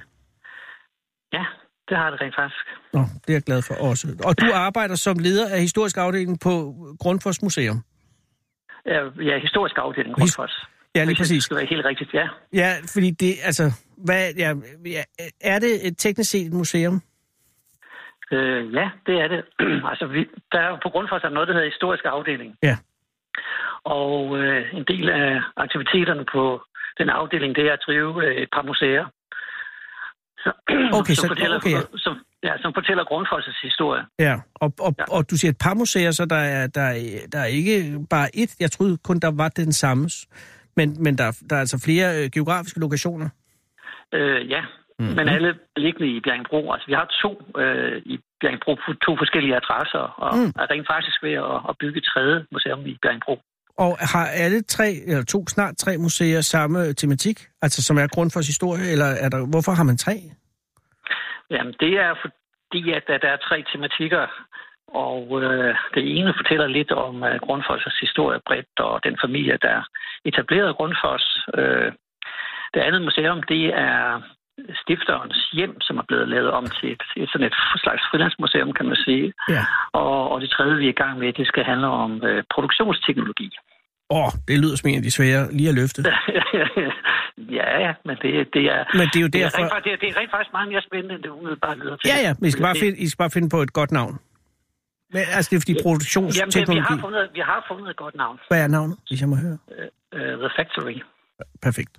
S6: Ja, det har det rent faktisk.
S3: Nå, det er jeg glad for også. Og du arbejder som leder af historisk afdeling på Grundfos Museum.
S6: Ja, ja historisk afdeling, Grundfos.
S3: Ja, lige
S6: Hvis det
S3: præcis.
S6: skal være helt rigtigt, ja.
S3: Ja, fordi det, altså, hvad, ja, ja, er det et teknisk set et museum?
S6: Øh, ja, det er det. <clears throat> altså, vi, der er jo på grund for noget, der hedder historisk afdeling.
S3: Ja.
S6: Og øh, en del af aktiviteterne på den afdeling, det er at drive øh, et par museer. Så, <clears throat>
S3: Okay,
S6: som,
S3: så-
S6: fortæller,
S3: okay, ja.
S6: som, ja, som fortæller Grundfos' historie.
S3: Ja, og, og,
S6: Ja.
S3: og du siger et par museer, så der er, der, er, der er ikke bare et. Jeg troede kun, der var den samme. Men, men der, der er altså flere øh, geografiske lokationer.
S6: Øh, ja. Mm-hmm. men alle liggende i Bjerringbro. Altså, vi har to øh, i Bjerringbro på to forskellige adresser, og
S3: Mm.
S6: er rent faktisk ved at, at bygge et tredje museum i Bjerringbro.
S3: Og har alle tre, eller to, snart tre museer samme tematik? Altså som er grund for historie, eller er der, hvorfor har man tre?
S6: Jamen, det er fordi, at der, er tre tematikker, og øh, det ene fortæller lidt om øh, Grundfos' historie bredt, og den familie, der etablerede Grundfos. Øh, det andet museum, det er stifterens hjem, som er blevet lavet om til et, et sådan et slags frilandsmuseum, kan man sige.
S3: Ja.
S6: Og, og det tredje, vi er i gang med, det skal handle om øh, produktionsteknologi.
S3: Åh, oh, det lyder som en af de svære lige at løfte.
S6: ja, <laughs> ja, men det, det er...
S3: Men det er jo
S6: Det er,
S3: derfor...
S6: rent, det, er, det er rent faktisk meget mere spændende, end det umiddelbart lyder til.
S3: Ja, ja, men I skal bare finde, I skal bare finde på et godt navn. Men, altså, det er fordi
S6: Jamen, det, vi,
S3: produktionsteknologi...
S6: har fundet, vi har fundet et godt navn.
S3: Hvad er navnet, hvis jeg må høre?
S6: Uh, The Factory.
S3: Perfekt.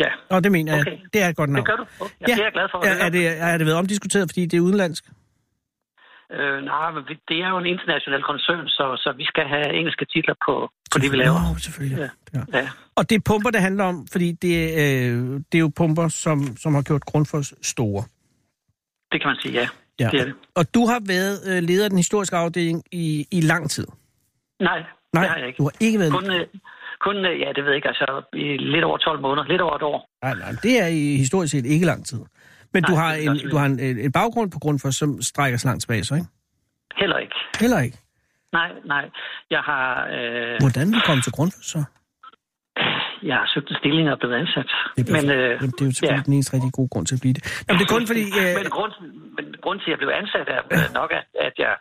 S6: Ja,
S3: Og det mener jeg,
S6: Okay.
S3: det er et godt navn.
S6: det gør du. Okay. Ja, det er jeg glad for.
S3: Ja,
S6: høre.
S3: er, det, er det været omdiskuteret, fordi det er udenlandsk?
S6: Øh, nej, det er jo en international koncern, så, så vi skal have engelske titler på, på det, vi laver.
S3: Nå, selvfølgelig. Ja. Ja.
S6: Ja.
S3: Og det er pumper, det handler om, fordi det, øh, det er jo pumper, som, som har gjort Grundfos store.
S6: Det kan man sige, ja.
S3: Ja.
S6: Det er det.
S3: Og du har været øh, leder af den historiske afdeling i, i lang tid.
S6: Nej,
S3: Nej,
S6: det har jeg ikke.
S3: du har ikke været...
S6: Kun, øh, kun øh, ja, det ved jeg ikke, altså i lidt over 12 måneder, lidt over et år.
S3: Nej, nej, det er i historisk set ikke lang tid. Men
S6: Nej,
S3: du har, en, du har en, en baggrund på Grundfos, som strækker sig langt tilbage, så ikke?
S6: Heller ikke.
S3: Heller ikke.
S6: Nej, nej. Jeg har, øh,
S3: Hvordan du kom til Grundfos så?
S6: jeg har søgt en stilling og blevet ansat.
S3: Det er,
S6: Men, øh,
S3: Jamen, det er jo selvfølgelig
S6: ja.
S3: den eneste rigtig gode grund til at blive det. Jamen, det er kun fordi... <laughs> Øh,
S6: men, grund, men grund til, at jeg blev ansat, er øh, nok, at, at jeg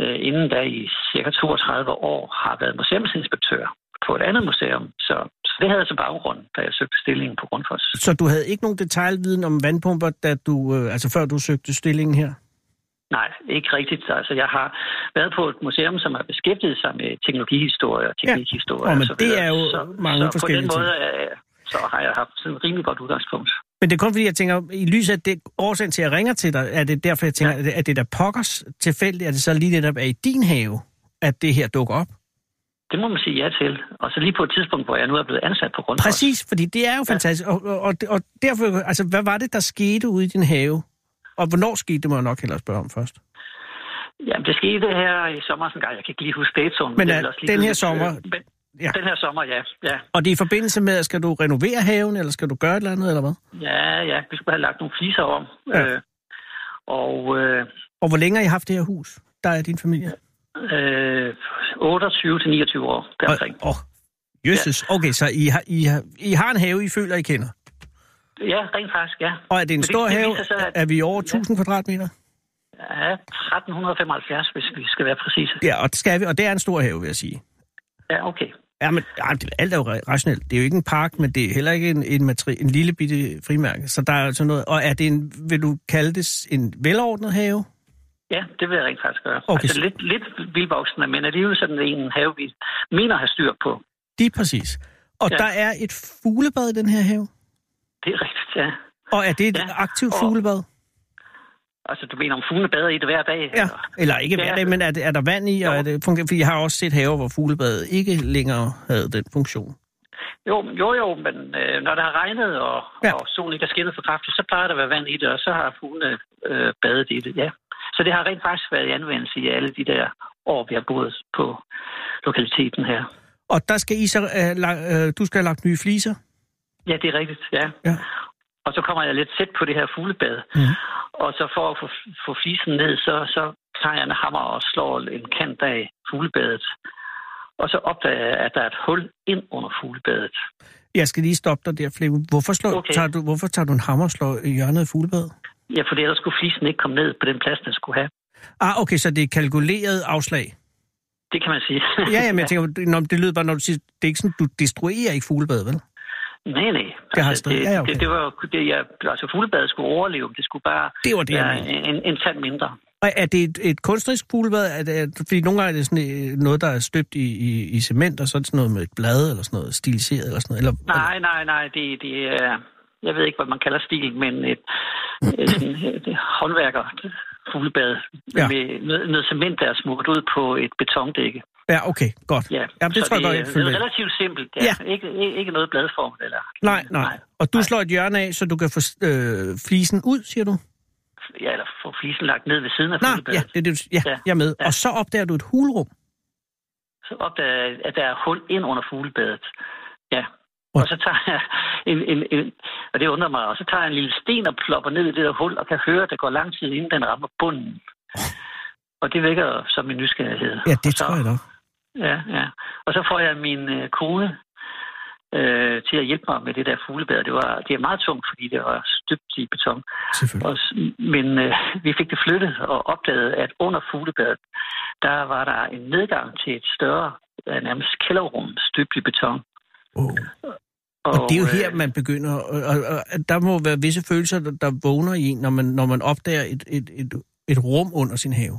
S6: øh, inden da i cirka 32 år har været museumsinspektør på et andet museum. Så, så det havde jeg som baggrund, da jeg søgte stillingen på Grundfos.
S3: så du havde ikke nogen detaljviden om vandpumper, da du, øh, altså før du søgte stillingen her?
S6: Nej, ikke rigtigt. Altså, jeg har været på et museum, som har beskæftiget sig med teknologihistorie og teknikhistorie.
S3: Men
S6: og så
S3: det er jo
S6: så,
S3: mange
S6: så
S3: forskellige
S6: på den måde, øh, så har jeg haft sådan et rimelig godt udgangspunkt.
S3: Men det er kun fordi, jeg tænker, i lyset af det årsagen til, at jeg ringer til dig, er det derfor, jeg tænker, ja. at det der pokkers tilfældigt, er det så lige netop er i din have, at det her dukker op?
S6: Det må man sige ja til. Og så lige på et tidspunkt, hvor jeg nu er blevet ansat på Grundfos.
S3: Præcis, fordi det er jo fantastisk. Og, og, og, og derfor, altså, hvad var det, der skete ude i din have? Og hvornår skete det, må jeg nok hellere spørge om først.
S6: Jamen, det skete her i sommer en gang. Jeg kan ikke lige huske datoen.
S3: Men
S6: det
S3: er
S6: lige
S3: den her
S6: lidt,
S3: sommer-
S6: øh, Men,
S3: Ja.
S6: Den her sommer, ja. ja.
S3: Og det er i forbindelse med, at skal du renovere haven, eller skal du gøre et eller andet, eller hvad?
S6: Ja, ja. Vi skulle have lagt nogle fliser om.
S3: Ja.
S6: Øh, og øh,
S3: Og hvor længe har I haft det her hus, der er din familie?
S6: Øh, 28 til 29 år deromkring.
S3: Åh, oh, jøsses. Okay, så I har, I, har, I har en have, I føler, I kender.
S6: Ja, rent faktisk, ja.
S3: Og er det en stor
S6: det
S3: have?
S6: sig, at-
S3: Er vi over 1000 kvadratmeter?
S6: Ja, 1375, hvis vi skal være præcise.
S3: Ja, og det skal vi, og det er en stor have, vil jeg sige.
S6: Ja, okay.
S3: Ja, men ja, det, alt er jo ra- rationelt. Det er jo ikke en park, men det er heller ikke en, en, matri, en lille bitte frimærke. Så der er altså noget... Og er det en, vil du kalde det en velordnet have?
S6: Ja, det vil jeg rent faktisk gøre.
S3: Okay,
S6: Altså
S3: så-
S6: lidt, lidt vildvoksende, men alligevel sådan en have, vi mener at have styr på.
S3: Lige præcis. Og ja. Der er et fuglebad i den her have?
S6: Det er rigtigt, ja.
S3: Og er det et ja. Aktivt
S6: Og-
S3: fuglebad?
S6: Altså, du mener, om fuglene bader i det hver dag?
S3: Ja.
S6: eller?
S3: Eller ikke hver dag, men er, det, er der vand i? Og er det, fungerer, fordi jeg har også set haver, hvor fuglebadet ikke længere havde den funktion.
S6: Jo, jo, jo, men øh, når det har regnet, og,
S3: Ja.
S6: og solen ikke er skinnet for kraftigt, så plejer der at være vand i det, og så har fuglene øh, badet i det, ja. Så det har rent faktisk været i anvendelse i alle de der år, vi har boet på lokaliteten her.
S3: Og der skal I så, uh, la, uh, du skal have lagt nye fliser?
S6: Ja, det er rigtigt, ja.
S3: Ja.
S6: Og så kommer jeg lidt tæt på det her fuglebad.
S3: Mhm.
S6: Og så for at få, få flisen ned, så, så tager jeg en hammer og slår en kant af fuglebadet. Og så opdager jeg, at der er et hul ind under fuglebadet.
S3: Jeg skal lige stoppe dig der, Flemming. Hvorfor, slår, okay.
S6: Okay.
S3: tager du, hvorfor tager du en hammer og slår i hjørnet af fuglebadet?
S6: Ja, for ellers skulle flisen ikke komme ned på den plads, den skulle have.
S3: Ah, okay, så det er kalkuleret afslag.
S6: Det kan man sige.
S3: Ja, jamen, jeg <laughs> tænker, når, det lyder bare, når du siger, det er ikke sådan, du destruerer ikke fuglebadet, vel?
S6: Nej, nej.
S3: Det har
S6: altså, det,
S3: ja, okay.
S6: det, det var jo det, jeg, altså fuglebadet skulle overleve. Det skulle bare
S3: Det var det,
S6: være en, en tand mindre.
S3: Og er det et, et kunstnerisk fuglebad? Er det, fordi nogle gange er det sådan øh, noget, der er støbt i, i, i cement, og så er det sådan noget med et blad, eller sådan noget stiliseret, eller sådan noget. Eller,
S6: Nej, nej, nej. Det, det er... Jeg ved ikke, hvad man kalder stil, men et, et, sådan, <clears throat> et håndværker fuglebad
S3: Ja.
S6: med noget, noget cement, der er smurt ud på et betondække.
S3: Ja, okay, godt.
S6: Ja,
S3: Jamen, det
S6: så
S3: tror jeg
S6: det,
S3: godt,
S6: er-
S3: jeg
S6: det
S3: følger
S6: er
S3: med.
S6: relativt simpelt. Ja.
S3: Ja.
S6: Ikke, ikke, ikke noget bladform. Eller,
S3: Nej, nej. Og du slår et hjørne af, så du kan få øh, flisen ud, siger du?
S6: Ja, eller få flisen lagt ned ved siden af
S3: Nej,
S6: fuglebadet.
S3: ja, det er det, du, ja,
S6: Ja.
S3: jeg er med.
S6: Ja.
S3: Og så opdager du et hulrum.
S6: så opdager jeg, at der er hul ind under fuglebadet. Ja. Og så tager jeg en, en, en, og det undrer mig, og så tager jeg en lille sten og plopper ned i det der hul, og kan høre, at der går lang tid, inden den rammer bunden. Og det vækker så min nysgerrighed.
S3: Ja, det
S6: og så,
S3: tror jeg nok.
S6: Ja, ja. Og så får jeg min øh, kone øh, til at hjælpe mig med det der fuglebad. Det, var, det er meget tungt, fordi det var støbt i beton. Og, men øh, vi fik det flyttet og opdagede, at under fuglebadet, der var der en nedgang til et større, øh, nærmest kælderrum, støbt i beton.
S3: Oh. Og det er jo her,
S6: øh,
S3: man begynder, og, og, og der må være visse følelser, der, der vågner i en, når man, når man opdager et, et, et, et rum under sin have.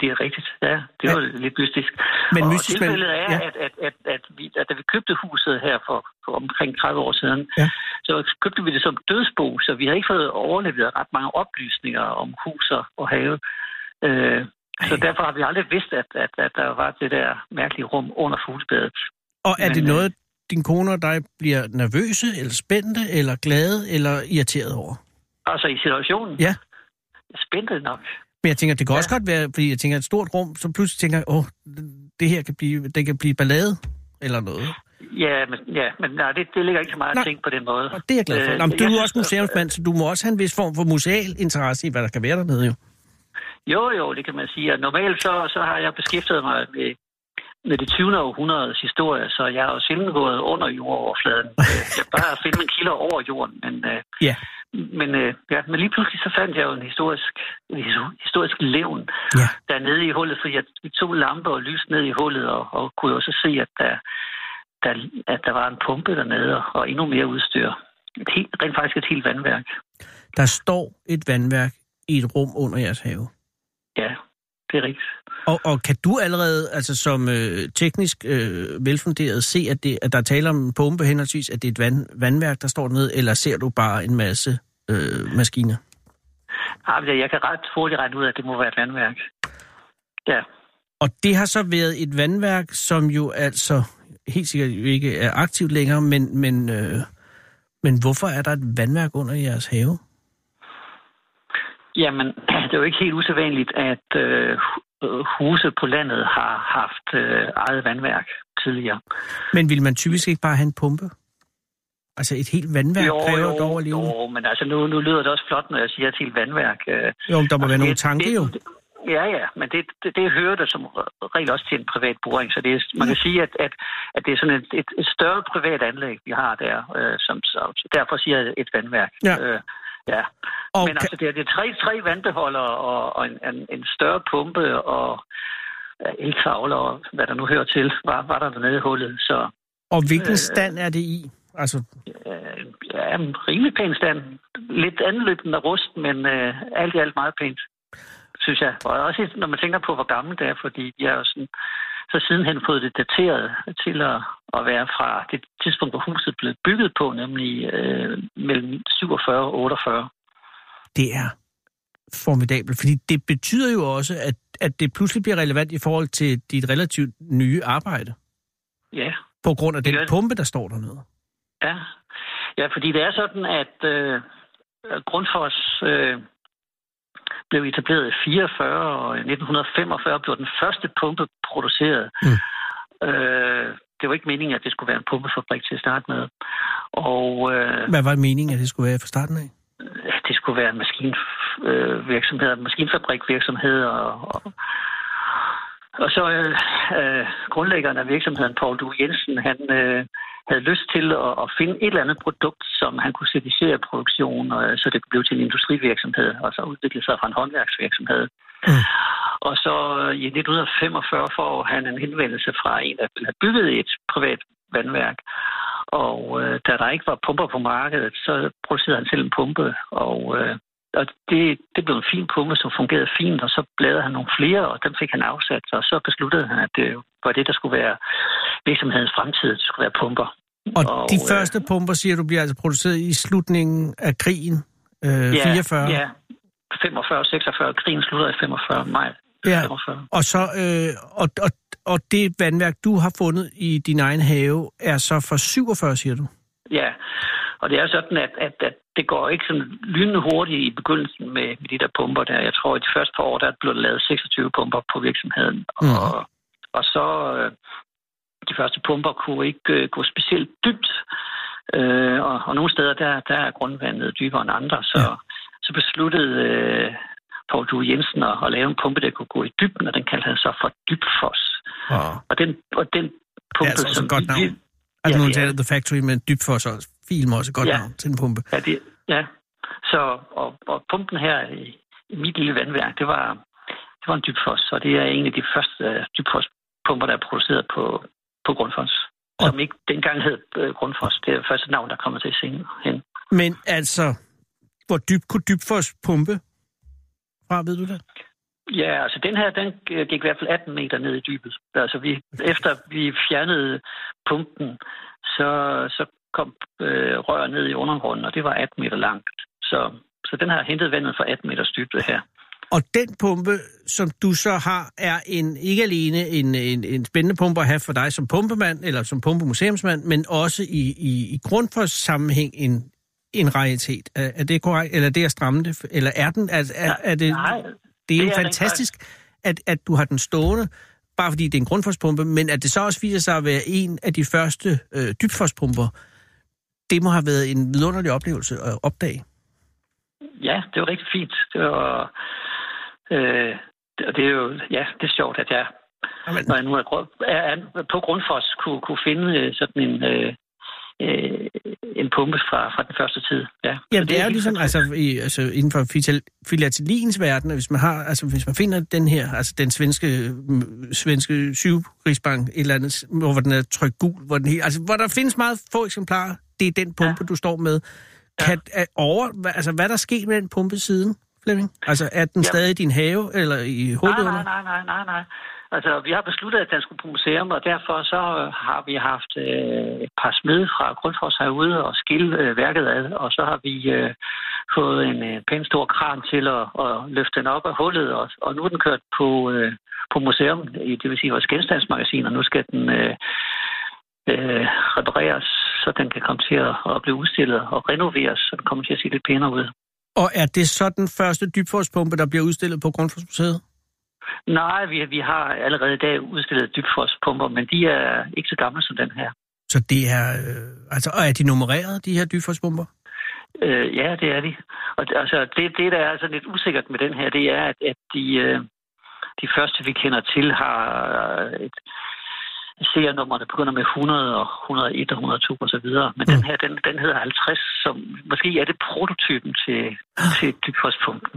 S6: Det er rigtigt, ja. Det var ja. lidt mystisk.
S3: Men
S6: og
S3: mystisk,
S6: tilfældet er,
S3: ja.
S6: ja. at, at, at, at, vi, at da vi købte huset her for, for omkring 30 år siden,
S3: Ja.
S6: så købte vi det som dødsbo, så vi har ikke fået overleveret ret mange oplysninger om huser og have. Øh, så derfor har vi aldrig vidst, at, at, at der var det der mærkelige rum under fuglebadet.
S3: Og er
S6: Men,
S3: det
S6: øh,
S3: noget, din kone og dig bliver nervøse, eller spændte, eller glade, eller irriteret over?
S6: Altså i situationen?
S3: Ja.
S6: Spændte nok.
S3: Men jeg tænker, det kan
S6: Ja.
S3: også godt være, fordi jeg tænker, et stort rum, så pludselig tænker jeg, åh, det her kan blive, det kan blive ballade, eller noget.
S6: Ja, men, ja, men nej, det, det ligger ikke så meget
S3: Nej.
S6: at tænke på den måde.
S3: Og det er jeg glad for.
S6: Øh,
S3: Nå, men du er
S6: synes,
S3: også museumsmand, så du må også have en vis form for museal interesse i, hvad der kan være dernede, jo.
S6: Jo, jo, det kan man sige. Og normalt så, så har jeg beskæftiget mig med, med det 20. århundredes historie, så jeg har jo sjældent gået under jordoverfladen. <laughs> Jeg bare at finde mine kilder over jorden, men, øh,
S3: Ja.
S6: men, øh, ja, men lige pludselig så fandt jeg jo en historisk, en historisk levn
S3: Ja.
S6: dernede i hullet, fordi jeg tog lampe og lys ned i hullet, og, og kunne jo så se, at der, der, at der var en pumpe dernede, og endnu mere udstyr. Et helt, rent faktisk et helt vandværk.
S3: Der står et vandværk i et rum under jeres have.
S6: Ja, det er rigtigt.
S3: Og, og kan du allerede, altså som øh, teknisk øh, velfunderet, se, at, det, at der taler om en pumpe henholdsvis, at det er et vand, vandværk, der står dernede, eller ser du bare en masse øh, maskiner?
S6: Ah, men Jeg kan ret hurtigt regne ud, at det må være et vandværk. Ja,
S3: Og det har så været et vandværk, som jo altså helt sikkert ikke er aktivt længere, men, men, øh, men hvorfor er der et vandværk under jeres have?
S6: Jamen, <clears throat> det er jo ikke helt usædvanligt, at øh, huse på landet har haft øh, eget vandværk tidligere.
S3: Men vil man typisk ikke bare have en pumpe? Altså et helt vandværk kræver et overlevende?
S6: jo, men altså nu, nu lyder det også flot, når jeg siger et helt vandværk. Øh,
S3: Jo, der må være nogle tanker jo.
S6: Ja, ja, men det, det, det hører der som regel også til en privat boring, så det er, man kan sige, at, at, at det er sådan et, et, et større privat anlæg, vi har der, øh, som, så, derfor siger jeg et vandværk.
S3: Ja.
S6: Øh, ja.
S3: Og
S6: Men
S3: kan,
S6: altså, det er, det er tre, tre vandbeholdere og, og en, en, en større pumpe og ja, eltavler og hvad der nu hører til, var, var der dernede i hullet. Så
S3: og hvilken
S6: øh,
S3: stand er det i? Altså,
S6: øh, ja, en rimelig pæn stand. Lidt anløbende rust, men øh, alt i alt meget pænt, synes jeg. Og også når man tænker på, hvor gammelt det er, fordi de har jo sådan, så sidenhen fået det dateret til at, at være fra det tidspunkt, hvor huset blev bygget på, nemlig øh, mellem 47 og 48.
S3: det er formidabelt, fordi det betyder jo også, at, at det pludselig bliver relevant i forhold til dit relativt nye arbejde,
S6: Ja,
S3: på grund af den
S6: det.
S3: pumpe, der står dernede.
S6: Ja, ja fordi det er sådan, at øh, Grundfos øh, blev etableret i 44, og i 1945 blev den første pumpe produceret.
S3: Mm.
S6: Øh, det var ikke meningen, at det skulle være en pumpefabrik til at starte med. Og øh,
S3: Hvad var meningen, at det skulle være fra starten af?
S6: det skulle være en maskinvirksomhed, øh, maskinfabrikvirksomhed, og, og, og så øh, øh, grundlæggeren af virksomheden, Paul Du Jensen, han øh, havde lyst til at, at finde et eller andet produkt, som han kunne certificere produktion, øh, så det blev til en industrivirksomhed, og så udviklede sig fra en håndværksvirksomhed.
S3: Mm.
S6: Og så øh, i 1945 får han en henvendelse fra en, der have bygget et privat vandværk. Og øh, da der ikke var pumper på markedet, så producerede han selv en pumpe, og, øh, og det, det blev en fin pumpe, som fungerede fint, og så bladede han nogle flere, og dem fik han afsat, og så besluttede han, at det var det, der skulle være virksomhedens fremtid, det skulle være pumper.
S3: Og, og de
S6: øh,
S3: første pumper, siger du, bliver altså produceret i slutningen af krigen, øh, 44?
S6: Ja, 45-46. Krigen slutter i 45 maj.
S3: Ja.
S6: 45.
S3: Og, så, øh, og, og, og det vandværk, du har fundet i din egen have, er så fra 47, siger du?
S6: Ja, og det er sådan, at, at, at det går ikke sådan lynende hurtigt i begyndelsen med, med de der pumper der. Jeg tror, at de første par år, der blev lavet 26 pumper på virksomheden.
S3: Mm.
S6: Og, og så øh, de første pumper kunne ikke øh, gå specielt dybt. Øh, og, og nogle steder, der, der er grundvandet dybere end andre. Så,
S3: Ja.
S6: ja. så besluttede øh, Paul Due Jensen at, at lave en pumpe, der kunne gå i dybden, og den kaldte han så for dybfos.
S3: Og,
S6: Og den, og den pumpe,
S3: altså også et godt
S6: vi-
S3: navn. altså,
S6: Ja,
S3: nu
S6: det er
S3: The Factory, men Dybfoss også. Film også et godt
S6: Ja.
S3: navn til en pumpe.
S6: Ja, det, ja. Så, og, og pumpen her i, i mit lille vandværk, det var, det var en dybfos, og det er en af de første uh, dybfospumper, der er produceret på, på Grundfos.
S3: Og-
S6: Som ikke dengang hed uh, Grundfos. Det er det første navn, der kommer til senere hen.
S3: Men altså, hvor dybt kunne Dybfoss pumpe? Fra, ved du det?
S6: Ja, altså den her, den øh, gik i hvert fald 18 meter ned i dybet. Altså vi, efter vi fjernede pumpen, så, så kom øh, rør ned i undergrunden, og det var 18 meter langt. Så, så den har hentet vandet fra 18 meters dybde her.
S3: Og den pumpe, som du så har, er en, ikke alene en, en, en spændende pumpe at have for dig som pumpemand, eller som pumpemuseumsmand, men også i, i, i grundfos sammenhæng en, en raritet. Er, er det korrekt? Eller det er stramme det? Eller er den? Er, er, er det,
S6: Nej,
S3: det er
S6: det
S3: jo
S6: er den
S3: fantastisk, at, at du har den stående, bare fordi det er en grundfospumpe, men at det så også viser sig at være en af de første øh, dybfospumper, det må have været en vidunderlig oplevelse at opdage.
S6: Ja, det var rigtig fint. Det var, øh, det- og det er jo, ja, det er sjovt, at jeg,
S3: Jamen,
S6: når jeg nu er, er, er på Grundfos, kunne, kunne finde øh, sådan en, øh, øh, en pumpe fra, fra den første tid. Ja. Så
S3: Jamen, det er jo ligesom altså, i, altså, inden for filatel- filateliens verden, hvis man har, altså hvis man finder den her, altså den svenske, mm, svenske syvrigsbank, et eller andet, hvor den er trykt gul, hvor, den helt, altså, hvor der findes meget få eksemplarer, det er den pumpe, ja. du står med. Kan, er over, altså, hvad er der sket med den pumpe siden, Flemming? Altså, er den
S6: Jamen.
S3: stadig i din have, eller i hullet
S6: nej, nej, nej, nej, nej. Altså, vi har besluttet, at den skulle på museum, og derfor så har vi haft øh, et par smede fra Grundfos herude og skille øh, værket ad, og så har vi øh, fået en øh, pæn stor kran til at, at løfte den op af hullet, og, og nu er den kørt på, øh, på museum, i- det vil sige vores genstandsmagasin, og nu skal den øh, øh, repareres, så den kan komme til at, at blive udstillet og renoveres, så den kommer til at se lidt pænere ud.
S3: Og er det så den første dybforspumpe, der bliver udstillet på Grundfosmuseet?
S6: Nej, vi, vi har allerede i dag udstillet dybfrospumper, men de er ikke så gamle som den her.
S3: Så det er, øh, altså, og er de nummereret, de her dybforspumper?
S6: Øh, ja, det er de. Og altså, det, det, der er altså lidt usikkert med den her, det er, at, at de, øh, de første, vi kender til, har et serienummer, der begynder med 100 og 101 og 102 og så videre. Men mm. den her, den, den hedder 50, som måske er det prototypen til, til dybfrostpumpen.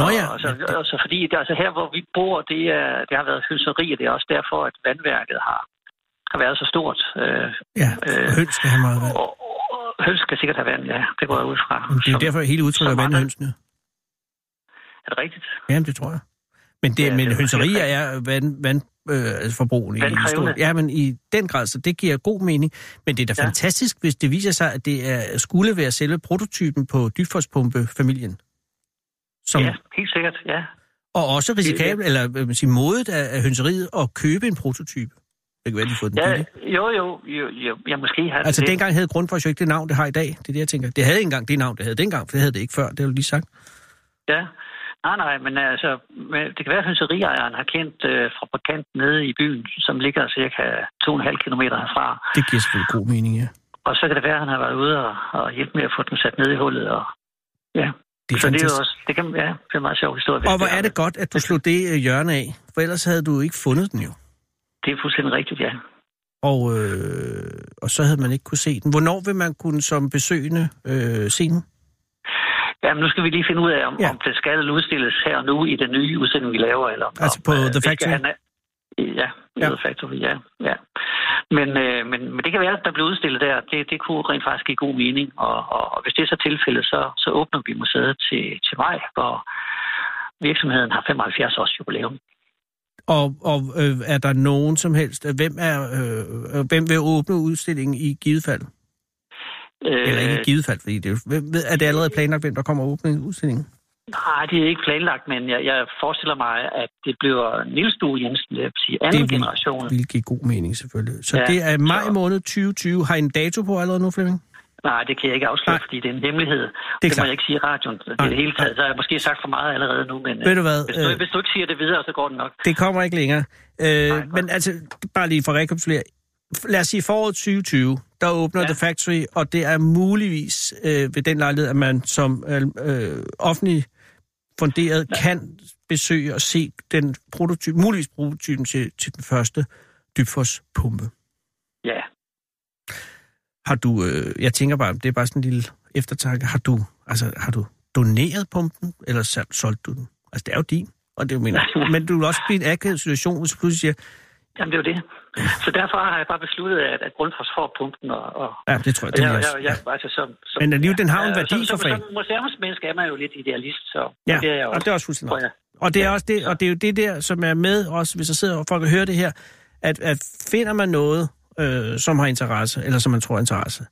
S3: Nå ja,
S6: Og, så, og så fordi, altså her, hvor vi bor, det, er, det har været hønseri, og det er også derfor, at vandværket har, har været så stort. Øh,
S3: Ja,
S6: Øh,
S3: høns skal have meget vand.
S6: og, og høns skal sikkert have vand, ja. Det går jeg ud fra.
S3: Men det er
S6: Som-
S3: derfor, hele udtrykket
S6: som
S3: er
S6: andre-
S3: vandhønsene.
S6: Er det rigtigt?
S3: Ja, det tror jeg. Men, det,
S6: Ja,
S3: men
S6: det er
S3: hønserier er vand, vand, øh, altså forbrugende i stor, Ja, men i den grad, så det giver god mening. Men det er da
S6: Ja.
S3: fantastisk, hvis det viser sig, at det er, skulle være selve prototypen på dybfrostpumpe-familien. Som,
S6: Ja, helt sikkert, ja.
S3: Og også risikabelt, eller man siger, modet af, af hønseriet at købe en prototype. Det kan være, de har fået den
S6: Ja,
S3: billig.
S6: jo, jo, jo, jo, ja, måske har
S3: Altså
S6: det.
S3: dengang havde Grundfos jo ikke det navn, det har i dag. Det er det, jeg tænker. Det havde ikke engang det navn, det havde dengang, for det havde det ikke før. Det har du lige sagt.
S6: Ja. Nej, nej, men altså, det kan være, at hønseriejeren har kendt øh, fabrikant nede i byen, som ligger cirka 2,5 km herfra.
S3: Det giver selvfølgelig god mening, ja.
S6: Og så kan det være, at han har været ude og, og hjælpe med at få den sat ned i hullet. Og, ja,
S3: Det er
S6: så det er jo også, det kan, ja, det er en meget sjov historie.
S3: Og hvor er det godt, at du slog det øh, hjørne af, for ellers havde du ikke fundet den jo.
S6: Det er fuldstændig rigtigt, ja.
S3: Og, øh, og så havde man ikke kunne se den. Hvornår vil man kunne som besøgende øh, se den?
S6: Jamen, nu skal vi lige finde ud af, om,
S3: Ja.
S6: om det skal udstilles her og nu i den nye udstilling, vi laver. Eller,
S3: Altså
S6: om,
S3: på
S6: øh,
S3: The Factory?
S6: have na- Ja,
S3: Ja.
S6: ja. Factory, ja. ja. Men, øh, men, men det kan være, at der bliver udstillet der. Det, det kunne rent faktisk give god mening. Og, og, og hvis det er så tilfældet, så, så åbner vi museet til, til maj, hvor virksomheden har 75 års jubilæum.
S3: Og, og øh, er der nogen som helst... Hvem, er, øh, hvem vil åbne udstillingen i givet fald? Eller ikke i givet fald, fordi det er, er det allerede planlagt, hvem der kommer og åbne udstillingen?
S6: Nej, det er ikke planlagt, men jeg, jeg forestiller mig, at det bliver Niels Due Jensen, det vil sige anden
S3: Det vil-
S6: generation.
S3: Det vil give god mening, selvfølgelig. Så ja, det er maj
S6: så-
S3: måned 2020. Har I en dato på allerede nu, Flemming?
S6: Nej, det kan jeg ikke afsløre,
S3: Nej.
S6: fordi det er en hemmelighed. Det, det må
S3: klart.
S6: jeg ikke sige i radioen. Det,
S3: Nej,
S6: det hele taget. Så har jeg måske sagt for meget allerede nu, men
S3: Ved du hvad,
S6: hvis, du,
S3: øh,
S6: hvis du ikke siger det videre, så går det nok.
S3: Det kommer ikke længere. Øh,
S6: godt.
S3: men altså, bare lige for at rekapitulere. Lad os sige foråret 2020, der åbner ja. The Factory, og det er muligvis øh, ved den lejlighed, at man som øh, øh, offentlig funderet ja. kan besøge og se den prototyp, muligvis prototypen til, til den første dybfos-pumpe.
S6: Ja.
S3: Har du, øh, jeg tænker bare, det er bare sådan en lille eftertanke, har du, altså, har du doneret pumpen, eller solgt du den? Altså, det er jo din, og det er jo mener. <laughs> Men du vil også blive i en akavet situation, hvis du pludselig siger,
S6: Jamen, det er jo det. Så derfor har jeg bare besluttet, at, at Grundfos får pumpen. Og, og,
S3: ja, det tror jeg,
S6: og
S3: det
S6: jeg, jeg, jeg,
S3: Ja.
S6: altså, som, som,
S3: Men alligevel, den har jo en
S6: Ja,
S3: værdi
S6: som,
S3: for
S6: som,
S3: fanden.
S6: som museumsmenneske er man jo lidt idealist, så
S3: Ja,
S6: det er jeg
S3: og
S6: også.
S3: det er også fuldstændig
S6: jeg.
S3: Og det er
S6: Ja,
S3: også det, og det er jo det der, som er med også, hvis der sidder folk og hører det her, at, at finder man noget, øh, som har interesse, eller som man tror er interesse,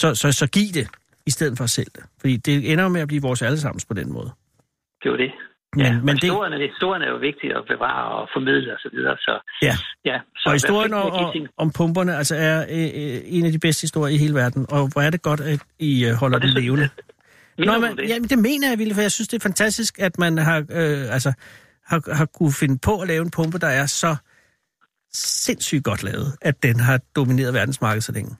S3: så, så, så giv det, i stedet for at sælge det. Fordi det ender jo med at blive vores allesammens på den måde.
S6: Det er jo det.
S3: Men,
S6: Ja,
S3: men
S6: men
S3: det,
S6: historien, er, historien jo vigtigt at bevare og formidle og så videre. Så,
S3: Ja.
S6: ja så
S3: og historien om, om pumperne altså er øh, øh, en af de bedste historier i hele verden, og hvor er det godt, at I øh, holder
S6: det
S3: den levende. <laughs>
S6: Mener
S3: Nå, men,
S6: det?
S3: jamen, det mener jeg, Ville, for jeg synes, det er fantastisk, at man har, øh, altså, har, har kunne finde på at lave en pumpe, der er så sindssygt godt lavet, at den har domineret verdensmarkedet så længe.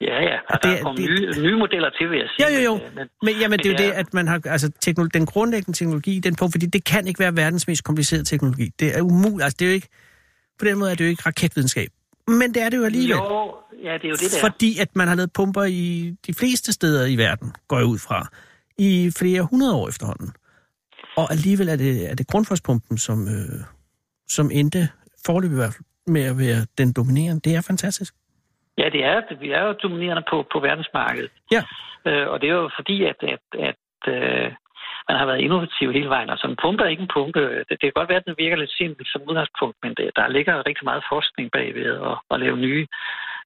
S6: Ja, ja. Og
S3: det
S6: der
S3: er-
S6: kommet
S3: det-
S6: nye, nye modeller til, vil jeg
S3: Jo,
S6: sige.
S3: jo, jo.
S6: Men, øh, Men,
S3: Men jamen, det er jo
S6: det
S3: at man har, altså, teknolo- den grundlæggende teknologi, den på, fordi det kan ikke være verdens mest komplicerede teknologi. Det er umuligt, altså det er jo ikke, på den måde er det jo ikke raketvidenskab. Men det er det jo alligevel.
S6: jo, ja, det er jo det der.
S3: Fordi at man har lavet pumper i de fleste steder i verden, går jeg ud fra, i flere hundrede år efterhånden. Og alligevel er det, er det grundforspumpen, som, øh, som endte forløbig i hvert fald med at være den dominerende. Det er fantastisk.
S6: Ja, det er, vi er jo dominerende på, på verdensmarkedet.
S3: Ja.
S6: Øh, og det er jo fordi, at, at, at øh, man har været innovativ hele vejen. Altså en pumpe er ikke en pumpe. Det, det kan godt være, at den virker lidt simpelt som udgangspunkt, men det, der ligger rigtig meget forskning bagved at, at lave nye,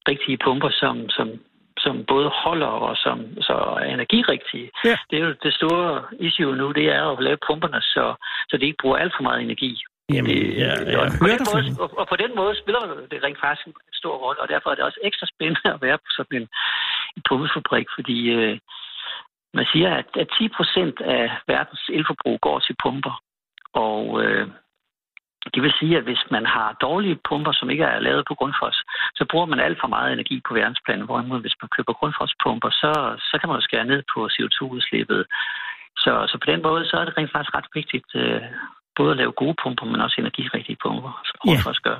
S6: rigtige pumper, som, som, som både holder og som så er energirigtige.
S3: Ja.
S6: Det er jo det store issue nu, det er at lave pumperne, så, så det ikke bruger alt for meget energi.
S3: Jamen,
S6: Det-
S3: ja, jeg
S6: og, på
S3: hører dig,
S6: måde, og på den måde spiller det rent faktisk en stor rolle, og derfor er det også ekstra spændende at være på sådan en, en pumpefabrik, fordi øh, man siger, at, at 10 procent af verdens elforbrug går til pumper. Og øh, det vil sige, at hvis man har dårlige pumper, som ikke er lavet på grundfos, så bruger man alt for meget energi på verdensplan. Hvorimod hvis man køber grundfospumper, så, så kan man jo skære ned på CO2-udslippet. Så, så på den måde, så er det rent faktisk ret vigtigt øh, både at lave gode pumper, men også energirigtige pumper, som
S3: Ja.
S6: grundfos gør.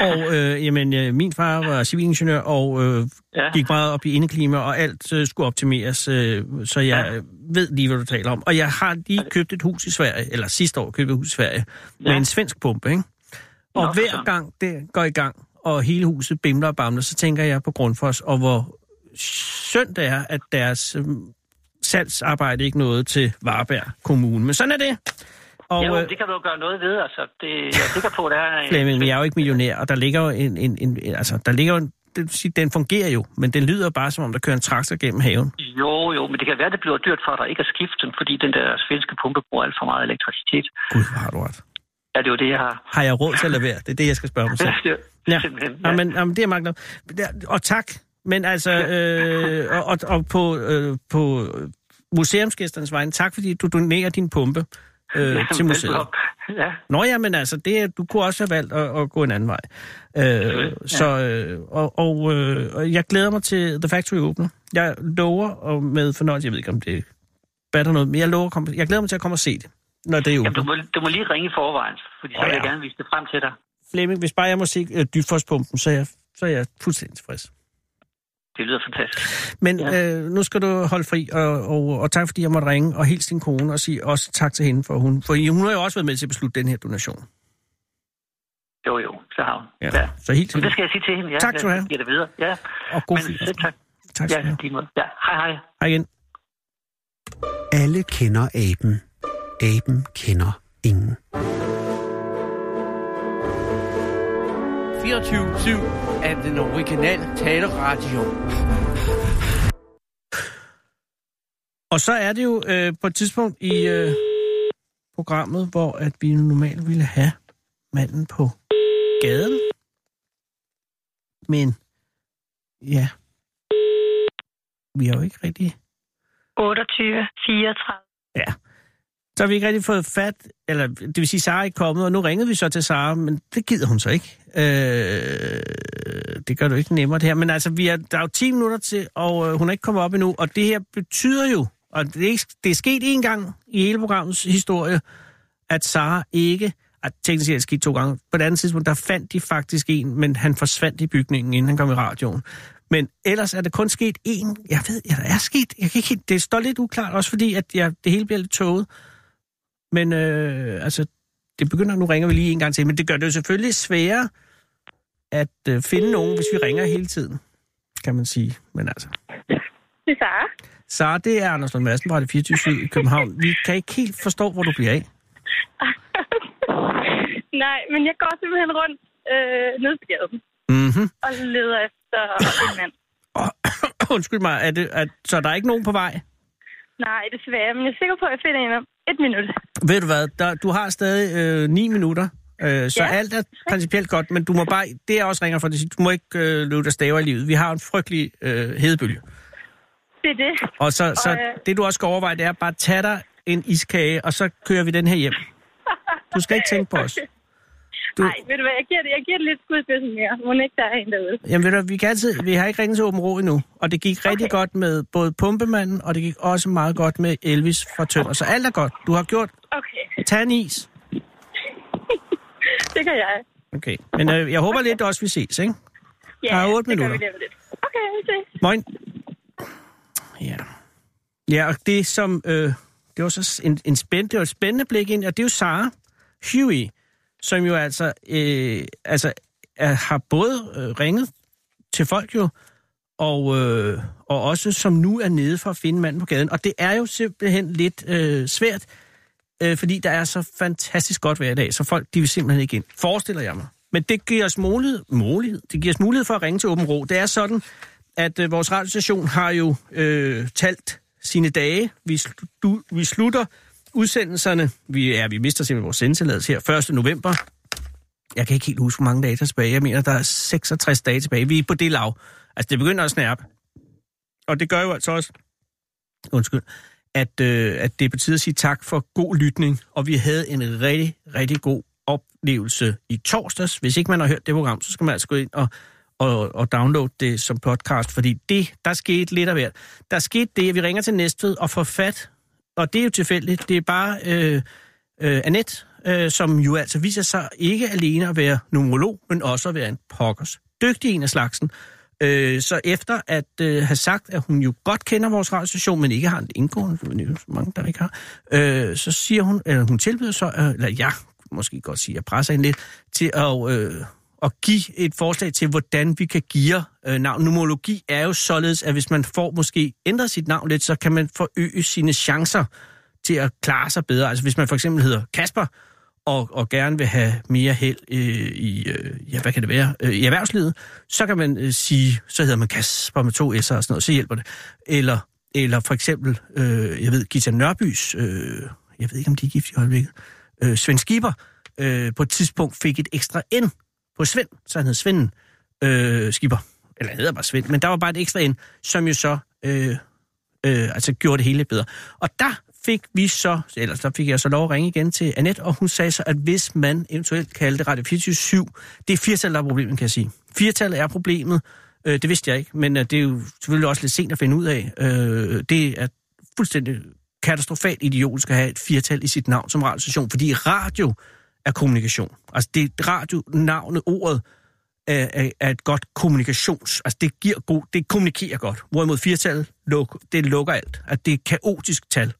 S3: Og øh, jamen, øh, min far var civilingeniør og øh,
S6: Ja.
S3: gik meget op i indeklima, og alt øh, skulle optimeres, øh, så jeg
S6: Ja.
S3: ved lige, hvad du taler om. Og jeg har lige købt et hus i Sverige, eller sidste år købte et hus i Sverige, med
S6: Ja.
S3: en svensk pumpe, ikke? Og
S6: Nå,
S3: hver gang det går i gang, og hele huset bimler og bamler, så tænker jeg på Grundfos, og hvor synd det er, at deres øh, salgsarbejde ikke nåede til Varberg Kommune. Men sådan er det. Og,
S6: jo,
S3: øh,
S6: det kan du jo gøre noget ved. Altså, det, jeg er sikker på, der er...
S3: Flemming, men jeg er jo ikke millionær, og der ligger jo en, en, en, altså, der ligger jo en, det vil sige, den fungerer jo, men den lyder bare som om, der kører en traktor gennem haven.
S6: Jo, jo, men det kan være, det bliver dyrt for dig ikke at skifte den, fordi den der svenske pumpe bruger alt for meget elektricitet.
S3: Gud, hvor har du ret.
S6: Ja, det er jo det, jeg har.
S3: Har jeg råd til at lade være? Det er det, jeg skal spørge mig <laughs> selv.
S6: Ja,
S3: Ja, ja. men, jamen, det er. Det- Og tak. Men altså, øh, og, og, og på, øh, på museumsgæsternes vegne, tak fordi du donerer din pumpe øh,
S6: Ja,
S3: til museet.
S6: Ja,
S3: Nå ja, men altså, det, du kunne også have valgt at, at gå en anden vej. Øh,
S6: ja.
S3: Så, øh, og, og, øh, og jeg glæder mig til The Factory åbner. Jeg lover, og med fornøjelse, jeg ved ikke, om det batter noget, men jeg, lover, komme- jeg glæder mig til at komme og se det, når det er
S6: Jamen, du,
S3: åbent.
S6: må, du må lige ringe i forvejen, fordi så
S3: Åh,
S6: vil jeg
S3: ja.
S6: gerne vise det frem til dig.
S3: Flemming, hvis bare jeg må se øh, dybfrostpumpen, så er jeg, så er jeg fuldstændig tilfreds.
S6: Det lyder fantastisk.
S3: Men
S6: Ja.
S3: øh, nu skal du holde fri, og, og, og tak fordi jeg måtte ringe, og hils din kone, og sige også tak til hende, for hun, for hun har jo også været med til at beslutte den her donation.
S6: Jo, jo, så har hun.
S3: Ja. ja. Så helt
S6: Men det skal jeg sige til hende, ja.
S3: Tak skal du have.
S6: Jeg giver det videre, ja.
S3: Og god
S6: Men selv tak.
S3: Tak skal
S6: Ja,
S3: du have.
S6: Ja, hej hej.
S3: Hej igen.
S2: Alle kender aben. Aben kender ingen.
S7: 24-7 af den originale taleradio.
S3: Og så er det jo øh, på et tidspunkt i øh, programmet, hvor at vi normalt ville have manden på gaden. Men ja, vi har jo ikke rigtig...
S8: 28, 34.
S3: Ja, så har vi ikke rigtig fået fat, eller det vil sige, Sara er ikke kommet, og nu ringede vi så til Sara, men det gider hun så ikke. Øh, det gør du ikke nemmere det her, men altså, vi er, der er jo 10 minutter til, og øh, hun er ikke kommet op endnu, og det her betyder jo, og det er, ikke, det er sket én gang i hele programmets historie, at Sara ikke, at teknisk set er sket to gange, på et andet tidspunkt, der fandt de faktisk en, men han forsvandt i bygningen, inden han kom i radioen. Men ellers er det kun sket én. Jeg ved, ja, der er sket. Jeg kan ikke det står lidt uklart, også fordi at jeg, det hele bliver lidt tåget. Men øh, altså, det begynder, nu ringer vi lige en gang til, men det gør det jo selvfølgelig sværere at øh, finde nogen, hvis vi ringer hele tiden, kan man sige. Men altså,
S8: Det er Sara.
S3: så det er Anders Lund Madsen fra det 24 i København. Vi kan ikke helt forstå, hvor du bliver af. <laughs>
S8: Nej, men jeg går simpelthen rundt øh, gaden
S3: Mhm.
S8: og leder efter en mand. <coughs>
S3: Undskyld mig, er det, er, så der er ikke nogen på vej?
S8: Nej, desværre, men jeg er sikker på, at jeg finder en om et minut.
S3: Ved du hvad, der, du har stadig øh, 9 minutter, øh, så ja. Alt er principielt godt, men du må bare, det er også ringer for, det, du må ikke øh, løbe dig staver i livet. Vi har en frygtelig øh, hedebølge.
S8: Det er det.
S3: Og så, så
S8: Og, øh,
S3: det du også skal overveje, det er bare at tage dig en iskage, og så kører vi den her hjem. Du skal ikke tænke på os. <laughs> Du,
S8: Nej, ved du hvad, jeg giver det, jeg giver det lidt skudspidsen mere. Må ikke der er en derude.
S3: jamen ved du, vi, kan altid, vi har ikke ringet til Åben Rå endnu, og det gik rigtig
S8: Okay.
S3: godt med både Pumpemanden, og det gik også meget godt med Elvis fra Tønder. Så alt er godt. Du har gjort,
S8: Okay,
S3: tag en is. <laughs>
S8: det kan jeg.
S3: Okay, men øh, jeg håber lidt også, vi ses, ikke?
S8: Ja,
S3: Der er otte
S8: det gør
S3: minutter.
S8: vi lige om lidt. Okay, vi ses.
S3: Moin. Ja. Ja, og det som... Øh, det var så en, en spændende, det var et spændende blik ind, og det er jo Sara Huey, som jo altså, øh, altså er, har både øh, ringet til folk jo, og, øh, og også som nu er nede for at finde manden på gaden. Og det er jo simpelthen lidt øh, svært, øh, fordi der er så fantastisk godt hver dag, så folk de vil simpelthen ikke ind. Forestiller jeg mig. Men det giver os mulighed, mulighed, det giver os mulighed for at ringe til Åben Rå. Det er sådan, at øh, vores radiostation har jo øh, talt sine dage. Vi, slu, vi slutter udsendelserne. Vi, ja, vi mister simpelthen vores sendetilladelse her 1. november. Jeg kan ikke helt huske, hvor mange dage der er tilbage. Jeg mener, der er 66 dage tilbage. Vi er på det lav. Altså, det begynder at snærpe. Og det gør jo altså også, undskyld, at, øh, at det betyder at sige tak for god lytning. Og vi havde en rigtig, rigtig god oplevelse i torsdags. Hvis ikke man har hørt det program, så skal man altså gå ind og, og, og downloade det som podcast, fordi det, der skete lidt af hvert. Der skete det, at vi ringer til Næstved og får fat, og det er jo tilfældigt, det er bare øh, øh, Annette, øh, som jo altså viser sig ikke alene at være numerolog, men også at være en pokkers dygtig en af slagsen. Øh, så efter at øh, have sagt, at hun jo godt kender vores radiostation, men ikke har en indgående, for det er jo så mange, der ikke har, øh, så siger hun, eller hun tilbyder så, øh, eller jeg måske godt sige, jeg presser hende lidt, til at, øh, at give et forslag til, hvordan vi kan give øh, navn. Numologi er jo således, at hvis man får måske ændret sit navn lidt, så kan man forøge sine chancer til at klare sig bedre. Altså hvis man for eksempel hedder Kasper, og, og gerne vil have mere held øh, i, øh, ja, hvad kan det være, øh, i erhvervslivet, så kan man øh, sige, så hedder man Kasper med to S'er og sådan noget, så hjælper det. Eller, eller for eksempel, øh, jeg ved, Gita Nørbys, øh, jeg ved ikke, om de er gift i øjeblikket, øh, Svend Skipper, øh, på et tidspunkt fik et ekstra N på Svend, så han hed Svend øh, Skipper. Eller han hedder bare Svend, men der var bare et ekstra ind, som jo så øh, øh, altså gjorde det hele bedre. Og der fik vi så, eller der fik jeg så lov at ringe igen til Annette, og hun sagde så, at hvis man eventuelt kaldte Radio 24 det er firtallet, der er problemet, kan jeg sige. Firtallet er problemet, øh, det vidste jeg ikke, men øh, det er jo selvfølgelig også lidt sent at finde ud af. Øh, det er fuldstændig katastrofalt idiotisk at have et firtal i sit navn som radiostation, fordi radio er kommunikation. Altså det radio, navnet, ordet, er, er, er et godt kommunikations... Altså det giver god, det kommunikerer godt. Hvorimod firtal, luk, det lukker alt. At det er et kaotisk tal.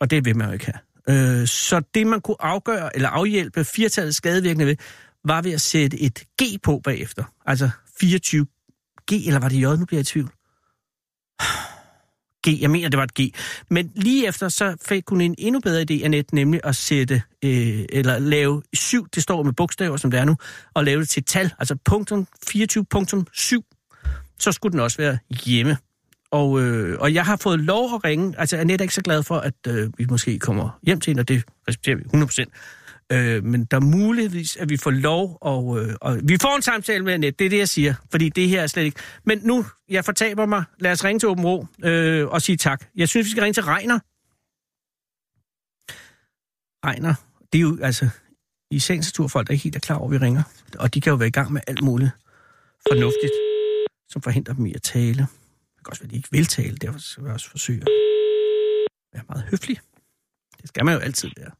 S3: Og det vil man jo ikke have. Øh, så det man kunne afgøre, eller afhjælpe firtallets skadevirkende ved, var ved at sætte et G på bagefter. Altså 24G, eller var det J? Nu bliver jeg i tvivl. G, jeg mener, det var et G. Men lige efter, så fik hun en endnu bedre idé, Annette, nemlig at sætte, øh, eller lave syv, det står med bogstaver, som det er nu, og lave det til et tal, altså punktum 24.7, så skulle den også være hjemme. Og, øh, og jeg har fået lov at ringe, altså Annette er ikke så glad for, at øh, vi måske kommer hjem til hende, og det respekterer vi 100%. Øh, men der er muligvis, at vi får lov, og, øh, og vi får en samtale med Annette, det er det, jeg siger, fordi det her er slet ikke... Men nu, jeg fortaber mig, lad os ringe til Åben Rå øh, og sige tak. Jeg synes, vi skal ringe til Regner. Regner, det er jo altså i sagens natur folk, der ikke helt er klar over, at vi ringer. Og de kan jo være i gang med alt muligt fornuftigt, som forhindrer dem i at tale. Det kan også være, at de ikke vil tale, derfor skal vi også forsøge at være meget høflig. Det skal man jo altid være.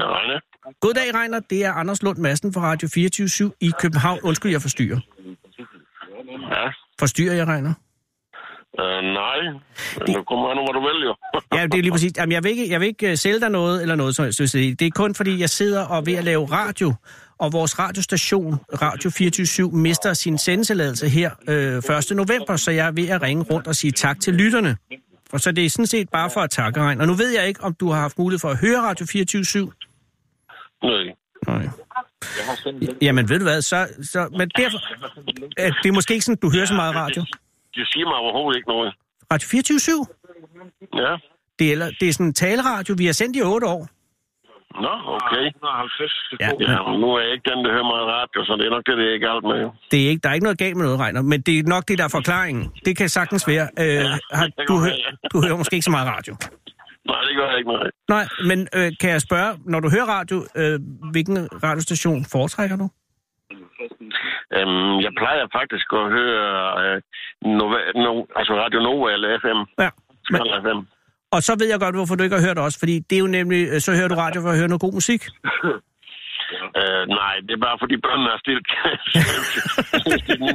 S4: Regne.
S3: Goddag, Regner. Det er Anders Lund Madsen fra Radio 24 i København. Undskyld, jeg forstyrrer.
S4: Ja.
S3: Forstyrrer jeg, Regner?
S4: Uh, nej, men det kommer an, hvad du vælger. <laughs>
S3: Ja, det er lige præcis. Jamen, jeg vil ikke, jeg vil ikke øh, sælge dig noget eller noget, jeg synes. Det er kun fordi, jeg sidder og ved at lave radio, og vores radiostation, Radio 24 mister sin sendetilladelse her øh, 1. november, så jeg er ved at ringe rundt og sige tak til lytterne. Og så det er sådan set bare for at takke, Regner. Og nu ved jeg ikke, om du har haft mulighed for at høre Radio 24
S4: Nej.
S3: Nej. Jamen, ved du hvad, så... så men derfor, øh, det er måske ikke sådan, du hører så meget radio.
S4: Det siger mig overhovedet ikke noget.
S3: Radio 24
S4: Ja.
S3: det er, det er sådan en taleradio, vi har sendt i otte år.
S4: Nå, okay.
S3: Ja,
S4: Ja, nu er jeg ikke den, der hører meget radio, så det er nok det, det er galt med.
S3: Det er ikke, der er ikke noget galt med noget, Regner, men det er nok det, der er forklaringen. Det kan sagtens være. Øh, har, du, hø, <laughs> du hører måske ikke så meget radio.
S4: Nej, det gør jeg ikke, nej.
S3: Nej, men øh, kan jeg spørge, når du hører radio, øh, hvilken radiostation foretrækker du?
S4: Øhm, jeg plejer faktisk at høre øh, Nova, no, altså Radio Nova eller FM.
S3: Ja. Men,
S4: FM.
S3: Og så ved jeg godt, hvorfor du ikke har hørt os, fordi det er jo nemlig, øh, så hører du radio for at høre noget god musik. <laughs>
S4: Øh, nej, det er bare fordi børnene har stillet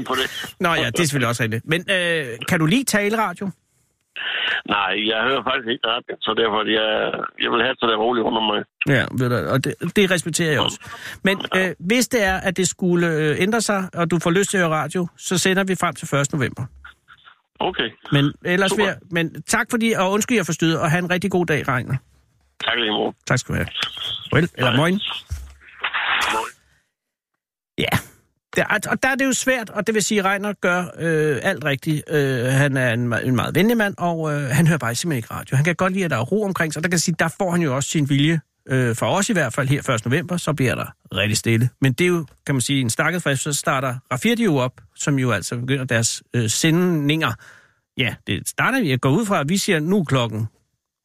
S4: på <laughs> det.
S3: Nå ja, det er selvfølgelig også rigtigt. Men øh, kan du lide taleradio?
S4: Nej, jeg hører faktisk ikke radio, så derfor jeg, jeg vil have det så der roligt om mig.
S3: Ja, ved du, og det, det respekterer jeg også. Men øh, hvis det er, at det skulle øh, ændre sig, og du får lyst til at høre radio, så sender vi frem til 1. november.
S4: Okay,
S3: Men ellers vil
S4: Super.
S3: jeg, men tak fordi, og undskyld, jeg forstyrrede, og have en rigtig god dag, Regner.
S4: tak lige måde.
S3: Tak skal du have. Well, eller morgen. Ja, der, og der er det jo svært, og det vil sige, at Reiner gør øh, alt rigtigt. Øh, han er en, en meget venlig mand, og øh, han hører bare simpelthen ikke radio. Han kan godt lide, at der er ro omkring sig. Der kan sige, der får han jo også sin vilje. Øh, for os i hvert fald her 1. november, så bliver der rigtig stille. Men det er jo, kan man sige, en stakket frisk, så starter Rafirdi jo op, som jo altså begynder deres øh, sendinger. Ja, det starter vi. Jeg går ud fra, at vi siger, nu er klokken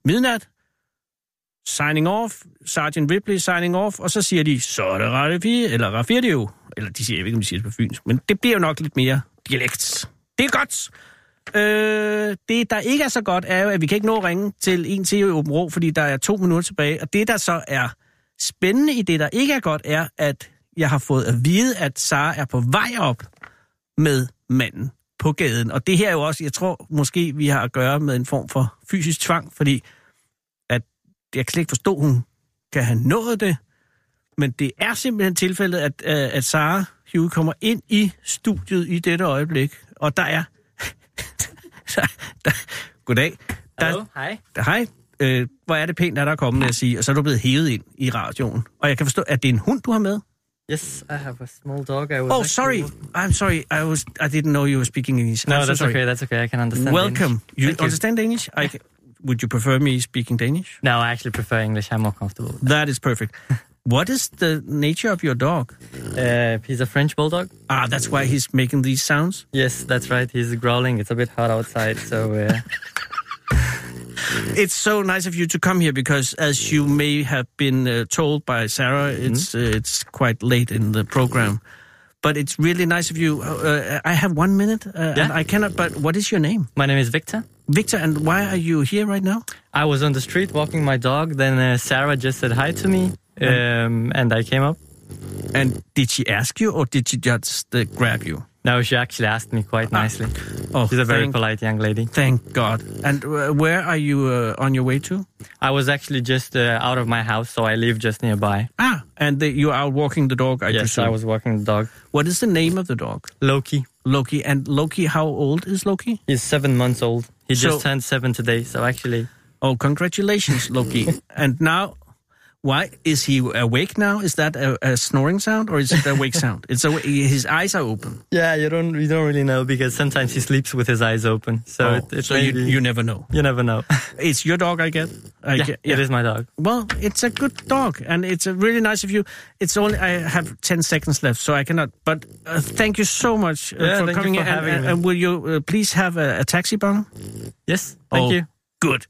S3: midnat, signing off, Sergeant Ripley signing off, og så siger de, så er det rette 4, eller Radio eller de siger, jeg ved ikke, om de siger det på fynsk, men det bliver jo nok lidt mere dialekt. Det er godt. Øh, det, der ikke er så godt, er jo, at vi kan ikke nå at ringe til en til i Åben Rå, fordi der er to minutter tilbage, og det, der så er spændende i det, der ikke er godt, er, at jeg har fået at vide, at Sara er på vej op med manden på gaden. Og det her er jo også, jeg tror måske, vi har at gøre med en form for fysisk tvang, fordi at jeg kan slet ikke forstå, hun kan have nået det. Men det er simpelthen tilfældet, at, øh, at Sara Hugh kommer ind i studiet i dette øjeblik. Og der er... <laughs> der, der, goddag. Der,
S9: Hallo, hej.
S3: Der, hej. Øh, hvor er det pænt, at der er kommet, vil jeg sige. Og så er du blevet hævet ind i radioen. Og jeg kan forstå, at det er en hund, du har med?
S9: Yes, I have a small dog. I was
S3: Oh, sorry. I'm sorry. I was. I didn't know you were speaking English.
S9: No,
S3: I'm
S9: that's
S3: sorry.
S9: okay. That's okay. I can understand.
S3: Welcome.
S9: Danish.
S3: You
S9: Thank you.
S3: understand Danish? I ca- would you prefer me speaking Danish?
S9: No, I actually prefer English. I'm more comfortable. with
S3: That is perfect. <laughs> what is the nature of your dog?
S9: Uh, he's a French bulldog.
S3: Ah, that's why he's making these sounds.
S9: Yes, that's right. He's growling. It's a bit hot outside, so uh, <laughs>
S3: It's so nice of you to come here because, as you may have been uh, told by Sarah, it's uh, it's quite late in the program. But it's really nice of you. Uh, I have one minute, uh,
S9: Yeah.
S3: I cannot. But what is your name,
S9: my name is Victor.
S3: Victor? And why are you here right now?
S9: I was on the street walking my dog. Then uh, Sarah just said hi to me, um, and I came up.
S3: And did she ask you, or did she just uh, grab you?
S9: No, she actually asked me quite nicely.
S3: Oh,
S9: She's a very
S3: thank,
S9: polite young lady.
S3: thank God. And uh, where are you uh, on your way to?
S9: I was actually just uh, out of my house, so I live just nearby.
S3: Ah, And the, you're out walking the dog, I
S9: yes,
S3: presume.
S9: I was walking the dog.
S3: What is the name of the dog?
S9: Loki.
S3: Loki. And Loki, how old is Loki?
S9: He's seven months old. He
S3: So-
S9: just turned seven today, so actually,
S3: Oh, congratulations, Loki. <laughs> and now, why is he awake now? Is that a, a snoring sound or is it a wake sound? It's a, his eyes are open.
S9: yeah, you don't you don't really know because sometimes he sleeps with his eyes open. So
S3: Oh,
S9: it, it
S3: so you, you never know.
S9: you never know. <laughs>
S3: It's your dog, I get. I
S9: yeah,
S3: get
S9: it is my dog.
S3: Well, it's a good dog, and it's a really nice of you. It's only I have ten seconds left, so I cannot. But uh, thank you so much uh,
S9: Yeah,
S3: for coming
S9: for
S3: in. and,
S9: having
S3: and, will you uh, please have a, a taxi bong?
S9: Yes, thank
S3: Oh,
S9: you.
S3: Good.